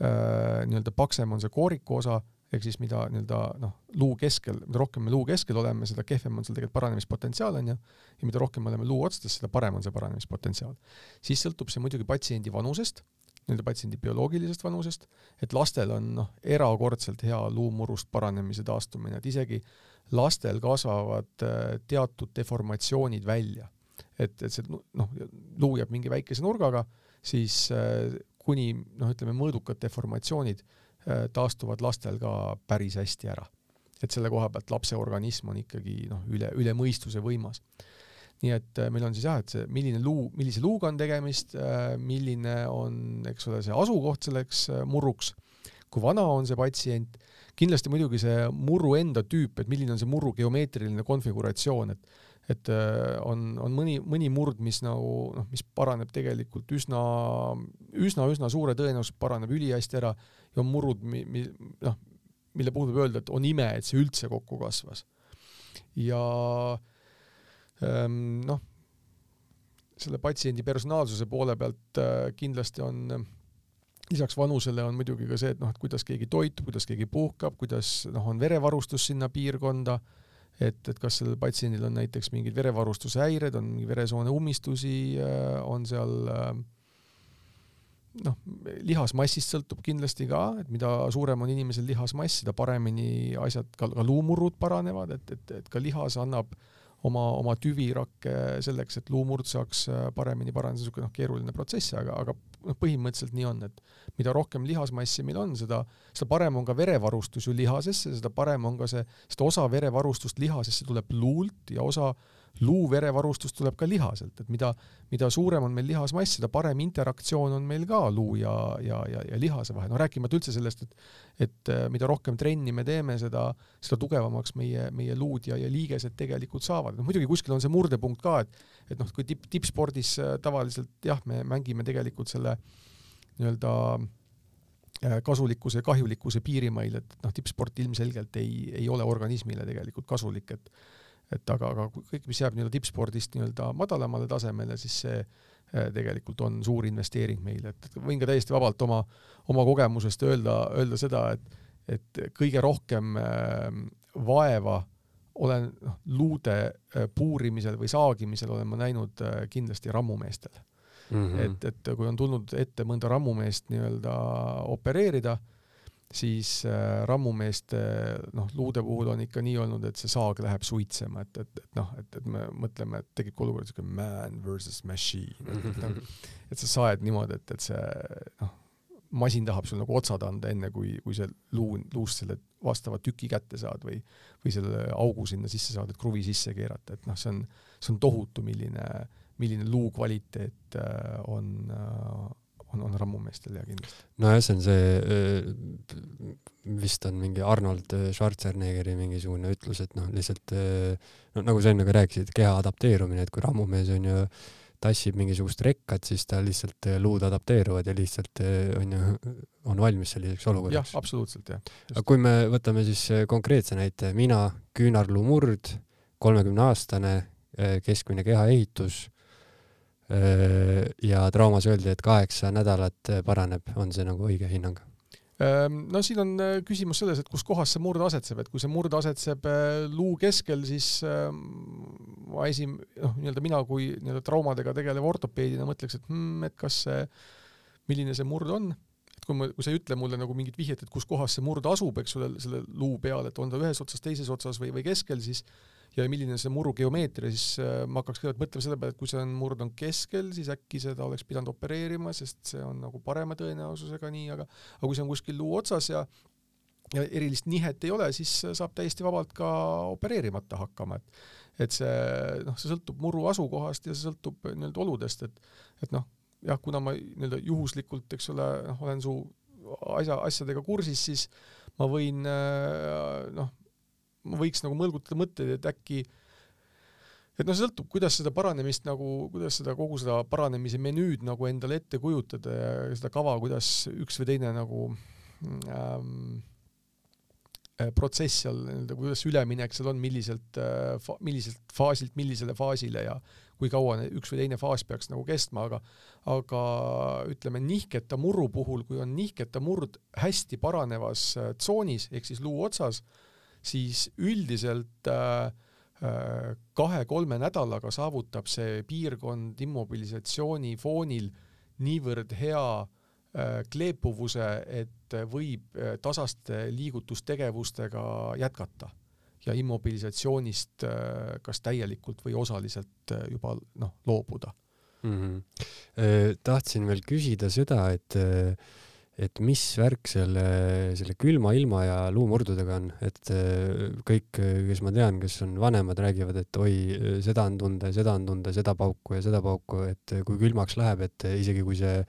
nii-öelda paksem on see kooriku osa, ehk siis mida nii-öelda noh, luu keskel, mida rohkem me luu keskel oleme, seda kehvem on seal tegelikult paranemispotentsiaal, on ju, ja mida rohkem me oleme luu otsades, seda parem on see paranemispotentsiaal. siis sõltub see muidugi patsiendi vanusest, nii-öelda patsiendi bioloogilisest vanusest, et lastel on noh, erakordselt hea luumurust paranemise taastumine, et isegi lastel kasvavad äh, teatud deformatsioonid välja. et, et see noh, luu jääb mingi väikese nurgaga, siis äh, kuni noh, ütleme mõõdukad deformatsioonid Äh, taastuvad lastel ka päris hästi ära. et selle koha pealt lapse organism on ikkagi noh, üle, üle mõistuse võimas. Nii et äh, meil on siis jah, et see, milline luu, millise luuga on tegemist, äh, milline on, eks ole, see asukoht selleks murruks, kui vana on see patsient, kindlasti muidugi see murru enda tüüp, et milline on see murru geomeetriline konfiguratsioon, et et on, on mõni, mõni murd, mis nagu noh, mis paraneb tegelikult üsna, üsna, üsna suure tõenäosusega paraneb ülihästi ära ja on murud, mi-, mi-, noh, mille puhul võib öelda, et on ime, et see üldse kokku kasvas. ja ähm, noh, selle patsiendi personaalsuse poole pealt äh, kindlasti on lisaks vanusele on muidugi ka see, et noh, et kuidas keegi toitub, kuidas keegi puhkab, kuidas noh, on verevarustus sinna piirkonda, et, et kas sellel patsiendil on näiteks mingid verevarustushäired, on mingi veresoone ummistusi, äh, on seal äh, noh, lihasmassist sõltub kindlasti ka, et mida suurem on inimesel lihasmass, seda paremini asjad, ka, ka luumurrud paranevad, et, et, et ka lihas annab oma, oma tüvirakke selleks, et luumurd saaks paremini paraneda, niisugune noh, keeruline protsess, aga, aga noh, põhimõtteliselt nii on, et mida rohkem lihasmassi meil on, seda, seda parem on ka verevarustus ju lihasesse, seda parem on ka see, seda osa verevarustust lihasesse tuleb luult ja osa äh, luuverevarustus tuleb ka lihaselt, et mida, mida suurem on meil lihasmass, seda parem interaktsioon on meil ka luu ja, ja, ja, ja lihase vahel, no rääkimata üldse sellest, et et äh, mida rohkem trenni me teeme, seda, seda tugevamaks meie, meie luud ja, ja liigesed tegelikult saavad. noh, muidugi kuskil on see murdepunkt ka, et et noh, kui tipp, tippspordis äh, tavaliselt jah, me mängime tegelikult selle nii-öelda äh, kasulikkuse ja kahjulikkuse piirimail, et noh, tippsport ilmselgelt ei, ei ole organismile tegelikult kasulik, et et aga, aga kõik, mis jääb nii-öelda tippspordist nii-öelda madalamale tasemele, siis see äh, tegelikult on suur investeering meile, et võin ka täiesti vabalt oma, oma kogemusest öelda, öelda seda, et, et kõige rohkem äh, vaeva olen noh, luude äh, puurimisel või saagimisel olen ma näinud kindlasti rammumeestel mm. -hmm. et, et kui on tulnud ette mõnda rammumeest nii-öelda opereerida siis äh, rammumeeste noh, luude puhul on ikka nii olnud, et see saag läheb suitsema, et, et, et noh, et, et me mõtleme, et tekib olukord siuke man versus machine, et, et, nagu, et sa saed niimoodi, et, et see noh, masin tahab sul nagu otsad anda, enne kui, kui see luu, luust selle vastava tüki kätte saad või, või selle augu sinna sisse saad, et kruvi sisse keerata, et noh, see on, see on tohutu, milline, milline luu kvaliteet äh, on äh, on, on rammumeestel ja kindlasti. nojah, see on see, vist on mingi Arnold Schwarzeneggeri mingisugune ütlus, et noh, lihtsalt no nagu sa enne ka rääkisid, keha adapteerumine, et kui rammumees on ju tassib mingisugust rekkat, siis ta lihtsalt, luud adapteeruvad ja lihtsalt on ju, on valmis selliseks olukorraks. jah, absoluutselt, jah. aga kui me võtame siis konkreetse näite, mina, küünarluumurd, kolmekümne aastane, keskmine kehaehitus ja traumas öeldi, et kaheksa nädalat paraneb, on see nagu õige hinnang? No siin on äh, küsimus selles, et kus kohas see murd asetseb, et kui see murd asetseb äh, luu keskel, siis ähm, ma esim-, noh, nii-öelda mina kui nii-öelda traumadega tegelev ortopeedina mõtleks, et hmm, et kas see, milline see murd on, kui ma, kui sa ei ütle mulle nagu mingit vihjet, et kus kohas see murd asub, eks ole, selle luu peal, et on ta ühes otsas, teises otsas või, või keskel, siis ja milline see muru geomeetria, siis äh, ma hakkaks kõigepealt mõtlema selle peale, et kui see on murd on keskel, siis äkki seda oleks pidanud opereerima, sest see on nagu parema tõenäosusega nii, aga aga kui see on kuskil luu otsas ja ja erilist nihet ei ole, siis saab täiesti vabalt ka opereerimata hakkama, et et see noh, see sõltub muru asukohast ja see sõltub nii-öelda oludest, et et noh, jah, kuna ma nii-öelda juhuslikult, eks ole, noh, olen su asja, asjadega kursis, siis ma võin noh, ma võiks nagu mõlgutada mõtteid, et äkki et noh, see sõltub, kuidas seda paranemist nagu, kuidas seda kogu seda paranemise menüüd nagu endale ette kujutada ja seda kava, kuidas üks või teine nagu ähm, äh, protsess seal nii-öelda, kuidas üleminek seal on, milliselt äh, milliselt faasilt millisele faasile ja kui kaua üks või teine faas peaks nagu kestma, aga aga ütleme, nihketa murru puhul, kui on nihketa murd hästi paranevas äh, tsoonis ehk siis luu otsas, siis üldiselt äh, kahe-kolme nädalaga saavutab see piirkond immobilisatsiooni foonil niivõrd hea äh, kleepuvuse, et võib äh, tasaste liigutustegevustega jätkata ja immobilisatsioonist äh, kas täielikult või osaliselt juba noh, loobuda mm. -hmm. tahtsin veel küsida seda, et et mis värk selle, selle külma ilma ja luumurdudega on, et äh, kõik, kes ma tean, kes on vanemad, räägivad, et oi, seda on tunda ja seda on tunda, seda pauku ja seda pauku, et kui külmaks läheb, et isegi kui see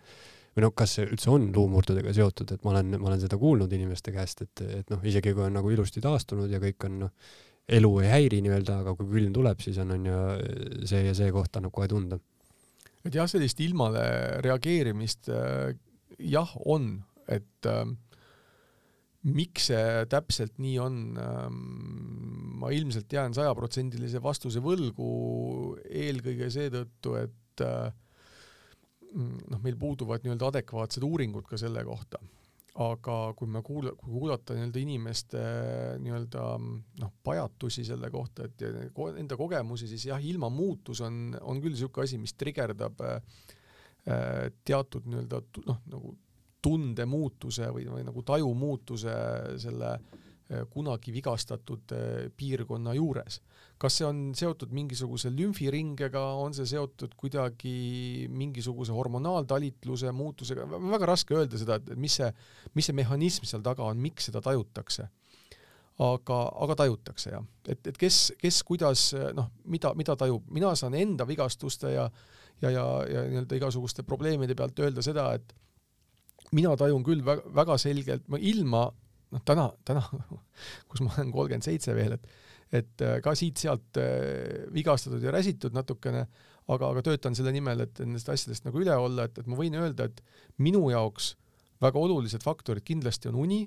või noh, kas see üldse on luumurdudega seotud, et ma olen, ma olen seda kuulnud inimeste käest, et, et noh, isegi kui on nagu ilusti taastunud ja kõik on noh, elu ei häiri nii-öelda, aga kui külm tuleb, siis on, on ju see ja see koht annab kohe tunda. et jah, sellist ilmale reageerimist äh, jah, on, et äh, miks see täpselt nii on ähm,, ma ilmselt jään sajaprotsendilise vastuse võlgu eelkõige seetõttu, et äh, noh, meil puuduvad nii-öelda adekvaatsed uuringud ka selle kohta. aga kui me kuula-, kui kuulata nii-öelda inimeste nii-öelda noh, pajatusi selle kohta, et enda kogemusi, siis jah, ilmamuutus on, on küll niisugune asi, mis trigerdab äh, teatud nii-öelda noh, nagu tundemuutuse või, või nagu tajumuutuse selle eh, kunagi vigastatud eh, piirkonna juures. kas see on seotud mingisuguse lümfiringega, on see seotud kuidagi mingisuguse hormonaaltalitluse muutusega, väga raske öelda seda, et mis see, mis see mehhanism seal taga on, miks seda tajutakse. Aga, aga tajutakse jah, et, et kes, kes kuidas noh, mida, mida tajub, mina saan enda vigastuste ja ja, ja, ja nii-öelda igasuguste probleemide pealt öelda seda, et mina tajun küll väga, väga selgelt, ma ilma noh, täna, täna, kus ma olen kolmkümmend seitse veel, et et äh, ka siit-sealt äh, vigastatud ja räsitud natukene, aga, aga töötan selle nimel, et nendest asjadest nagu üle olla, et, et ma võin öelda, et minu jaoks väga olulised faktorid kindlasti on uni,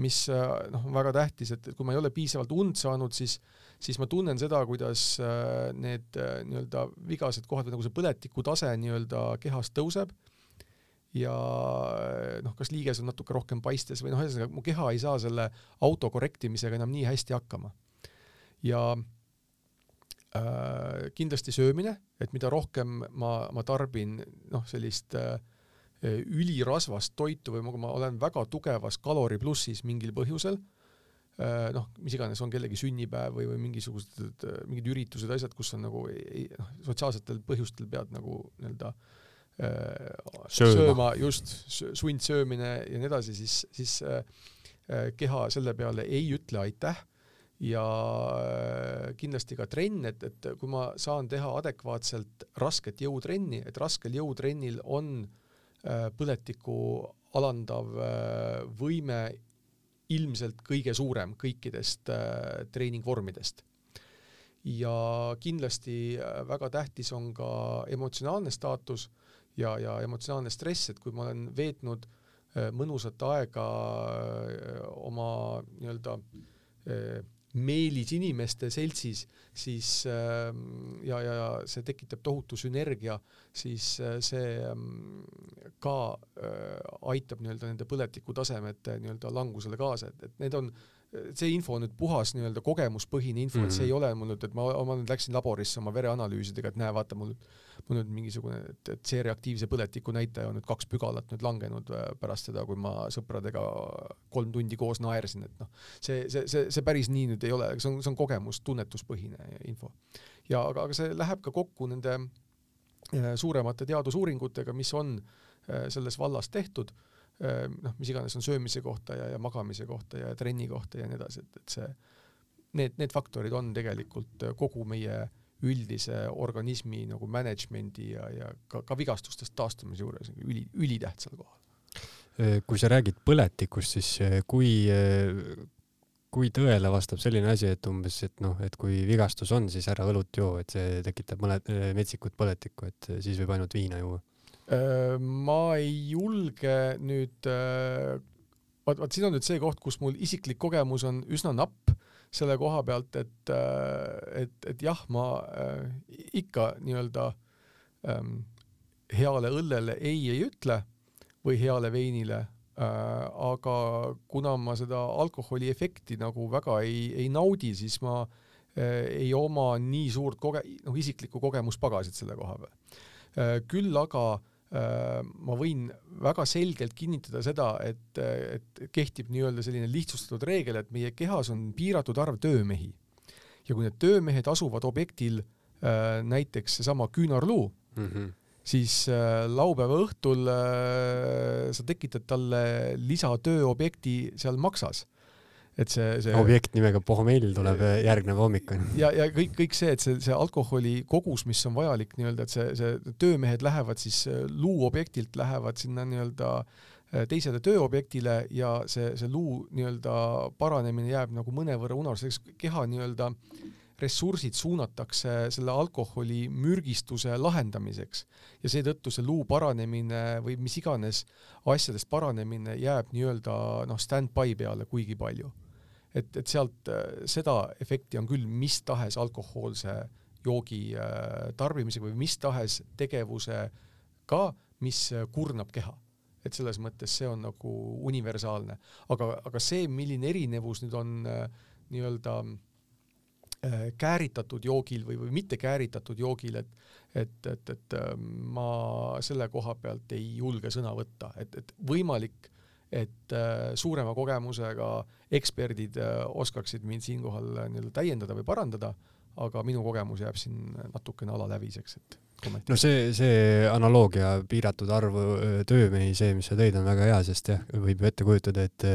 mis äh, noh, on väga tähtis, et kui ma ei ole piisavalt und saanud, siis siis ma tunnen seda, kuidas need nii-öelda vigased kohad või nagu see põletiku tase nii-öelda kehas tõuseb ja noh, kas liiges on natuke rohkem paistes või noh, ühesõnaga mu keha ei saa selle auto korrektimisega enam nii hästi hakkama. ja äh, kindlasti söömine, et mida rohkem ma, ma tarbin noh, sellist äh, ülirasvast toitu või ma olen väga tugevas kaloriplussis mingil põhjusel äh,, noh, mis iganes on kellegi sünnipäev või, või mingisugused mingid üritused, asjad, kus on nagu ei, noh, sotsiaalsetel põhjustel pead nagu nii-öelda äh, Äh, sööma, sööma, just, sundsöömine ja nii edasi, siis, siis äh, äh, keha selle peale ei ütle aitäh. Ja kindlasti ka trenn, et, et kui ma saan teha adekvaatselt rasket jõutrenni, et raskel jõutrennil on põletikku alandav võime ilmselt kõige suurem kõikidest treeningvormidest. ja kindlasti väga tähtis on ka emotsionaalne staatus ja, ja emotsionaalne stress, et kui ma olen veetnud äh, mõnusat aega äh, oma nii-öelda äh, meelis inimeste seltsis, siis ja, ja see tekitab tohutu sünergia, siis see ähm, ka aitab nii-öelda nende põletikutasemete nii-öelda langusele kaasa, et, et need on see info on nüüd puhas nii-öelda kogemuspõhine info mm, -hmm. et see ei mhm. ole mul nüüd, et ma, ma nüüd läksin laborisse oma vereanalüüsidega, et näe, vaata mul, mul nüüd mingisugune, et, et C-reaktiivse põletiku näitaja on nüüd kaks pügalat nüüd langenud äh, pärast seda, kui ma sõpradega kolm tundi koos naersin, et noh, see, see, see, see päris nii nüüd ei ole, see on, see on kogemus, tunnetuspõhine info. ja aga, aga see läheb ka kokku nende äh, suuremate teadusuuringutega, mis on äh, selles vallas tehtud noh, mis iganes on söömise kohta ja, ja magamise kohta ja trenni kohta ja nii edasi, et, et see, need, need faktorid on tegelikult kogu meie üldise organismi nagu management'i ja, ja ka, ka vigastustest taastumise juures üli, ülitähtsal kohal kui sa räägid põletikust, siis kui, kui tõele vastab selline asi, et umbes, et noh, et kui vigastus on, siis ära õlut joo, et see tekitab mõne, metsikut põletikku, et siis võib ainult viina juua? Ma ei julge nüüd, vaat, vaat siin on nüüd see koht, kus mul isiklik kogemus on üsna napp selle koha pealt, et, et, et jah, ma ikka nii-öelda ähm, heale õllele ei ei ütle või heale veinile äh,, aga kuna ma seda alkoholi efekti nagu väga ei, ei naudi, siis ma äh, ei oma nii suurt koge-, noh isiklikku kogemuspagasit selle koha peal äh,. küll aga äh, ma võin väga selgelt kinnitada seda, et, et kehtib nii-öelda selline lihtsustatud reegel, et meie kehas on piiratud arv töömehi. ja kui need töömehed asuvad objektil äh, näiteks seesama küünarluu mm, -hmm siis äh, laupäeva õhtul äh, sa tekitad talle lisatööobjekti seal maksas. Et see, see objekt nimega pohmell tuleb järgnev hommik on ja, ja kõik, kõik see, et see, see alkoholi kogus, mis on vajalik nii-öelda, et see, see töömehed lähevad siis äh, luuobjektilt lähevad sinna nii-öelda teisele tööobjektile ja see, see luu nii-öelda paranemine jääb nagu mõnevõrra unustuseks, keha nii-öelda äh, ressursid suunatakse selle alkoholi mürgistuse lahendamiseks ja seetõttu see luu paranemine või mis iganes asjadest paranemine jääb nii-öelda noh, stand-by peale kuigi palju. Et, et sealt äh, seda efekti on küll mis tahes alkohoolse joogi äh, tarbimisega või mis tahes tegevusega, mis äh, kurnab keha. Et selles mõttes see on nagu universaalne, aga, aga see, milline erinevus nüüd on nii-öelda kääritatud joogil või, või mitte kääritatud joogil, et et, et, et ma selle koha pealt ei julge sõna võtta, et, et võimalik, et äh, suurema kogemusega eksperdid oskaksid mind siinkohal nii-öelda täiendada või parandada, aga minu kogemus jääb siin natukene alaläviseks, et no see, see analoogia piiratud arv töömehi, see, mis sa tõid, on väga hea, sest jah, võib ju ette kujutada, et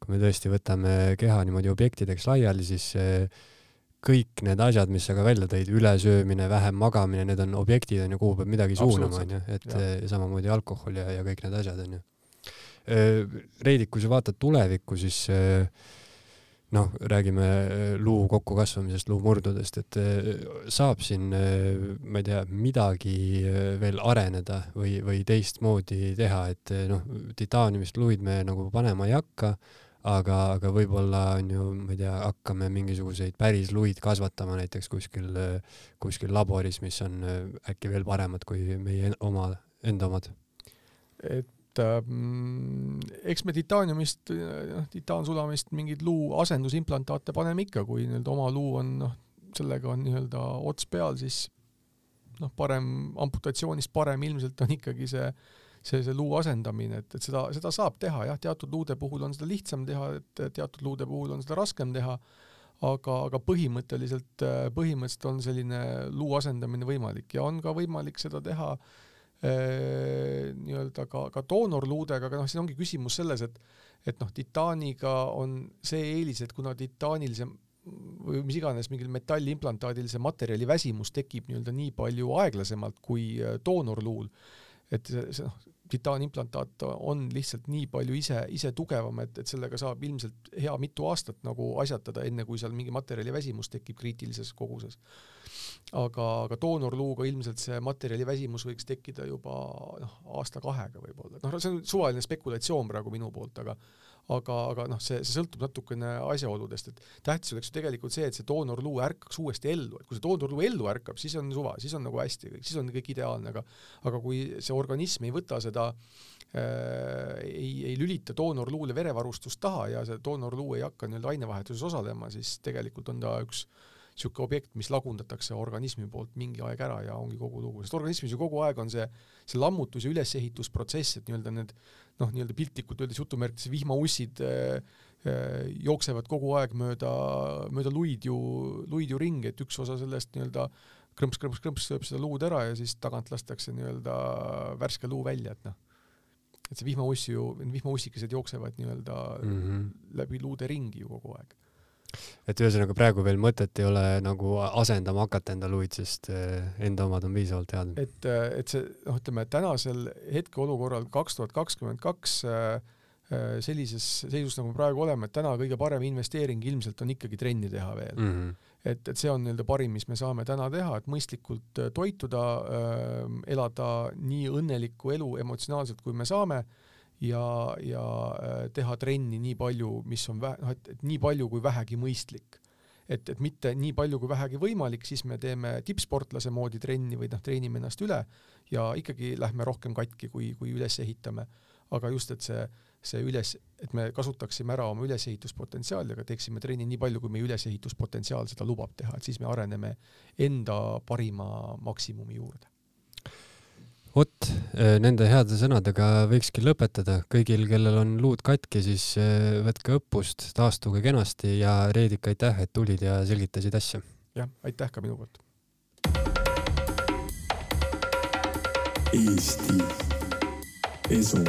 kui me tõesti võtame keha niimoodi objektideks laiali, siis kõik need asjad, mis sa ka välja tõid, ülesöömine, vähem magamine, need on objektid onju, kuhu peab midagi suunama onju, et ja. samamoodi alkohol ja, ja kõik need asjad onju. Reidik, kui sa vaatad tulevikku, siis noh, räägime luu kokkukasvamisest, luumurdudest, et saab siin, ma ei tea, midagi veel areneda või, või teistmoodi teha, et noh, titaaniumist luid me nagu panema ei hakka aga, aga võib-olla on ju, ma ei tea, hakkame mingisuguseid päris luid kasvatama näiteks kuskil, kuskil laboris, mis on äh, äkki veel paremad kui meie oma, enda omad. et ähm, eks me titaaniumist, noh, titaansulamist mingeid luu asendusimplantaate paneme ikka, kui nii-öelda oma luu on, noh, sellega on nii-öelda ots peal, siis noh, parem amputatsioonist parem ilmselt on ikkagi see äh, see, see luu asendamine, et, et seda, seda saab teha jah, teatud luude puhul on seda lihtsam teha, et teatud luude puhul on seda raskem teha, aga, aga põhimõtteliselt, põhimõtteliselt on selline luu asendamine võimalik ja on ka võimalik seda teha eh, nii-öelda ka, ka doonorluudega, aga noh, siin ongi küsimus selles, et et noh, titaaniga on see eelis, et kuna titaanil see või mis iganes mingil metallimplantaadil see materjali väsimus tekib nii-öelda nii palju aeglasemalt kui doonorluul, et see, see noh, titaanimplantaat on lihtsalt nii palju ise, ise tugevam, et, et sellega saab ilmselt hea mitu aastat nagu asjatada, enne kui seal mingi materjali väsimus tekib kriitilises koguses. aga, aga doonorluuga ilmselt see materjali väsimus võiks tekkida juba noh, aasta-kahega võib-olla, noh, see on suvaline spekulatsioon praegu minu poolt, aga aga, aga noh, see, see sõltub natukene asjaoludest, et tähtis oleks ju tegelikult see, et see doonorluu ärkaks uuesti ellu, et kui see doonorluu ellu ärkab, siis on suva, siis on nagu hästi, siis on kõik ideaalne, aga aga kui see organism ei võta seda äh, ei, ei lülita doonorluule verevarustust taha ja see doonorluu ei hakka nii-öelda ainevahetuses osalema, siis tegelikult on ta üks niisugune objekt, mis lagundatakse organismi poolt mingi aeg ära ja ongi kogu lugu, sest organismis ju kogu aeg on see, see lammutus- ja ülesehitusprotsess, et nii-öelda need noh, nii-öelda piltlikult öeldes jutumärkides vihmaussid äh, jooksevad kogu aeg mööda, mööda luid ju, luid ju ringi, et üks osa sellest nii-öelda krõmps-krõmps-krõmps sööb seda luud ära ja siis tagant lastakse nii-öelda värske luu välja, et noh, et see vihmauss ju, vihmaussikesed jooksevad nii-öelda mm -hmm. läbi luude ringi ju kogu aeg et ühesõnaga praegu veel mõtet ei ole nagu asendama hakata enda luid, sest äh, enda omad on piisavalt head. et, et see noh, ütleme tänasel hetkeolukorral kaks tuhat kakskümmend kaks sellises seisus, nagu me praegu oleme, et täna kõige parem investeering ilmselt on ikkagi trenni teha veel mm. -hmm et, et see on nii-öelda parim, mis me saame täna teha, et mõistlikult äh, toituda äh,, elada nii õnnelikku elu emotsionaalselt, kui me saame ja, ja äh, teha trenni nii palju, mis on vä-, noh, et, et nii palju kui vähegi mõistlik. et, et mitte nii palju kui vähegi võimalik, siis me teeme tippsportlase moodi trenni või noh, treenime ennast üle ja ikkagi lähme rohkem katki, kui, kui üles ehitame. aga just, et see see üles, et me kasutaksime ära oma ülesehituspotentsiaali, aga teeksime trenni nii palju, kui meie ülesehituspotentsiaal seda lubab teha, et siis me areneme enda parima maksimumi juurde. Vot, eh, nende heade sõnadega võikski lõpetada. kõigil, kellel on luud katki, siis eh, võtke õppust, taastuge kenasti ja Reedik, aitäh, et tulid ja selgitasid asja. jah, aitäh ka minu poolt. Eesti Esu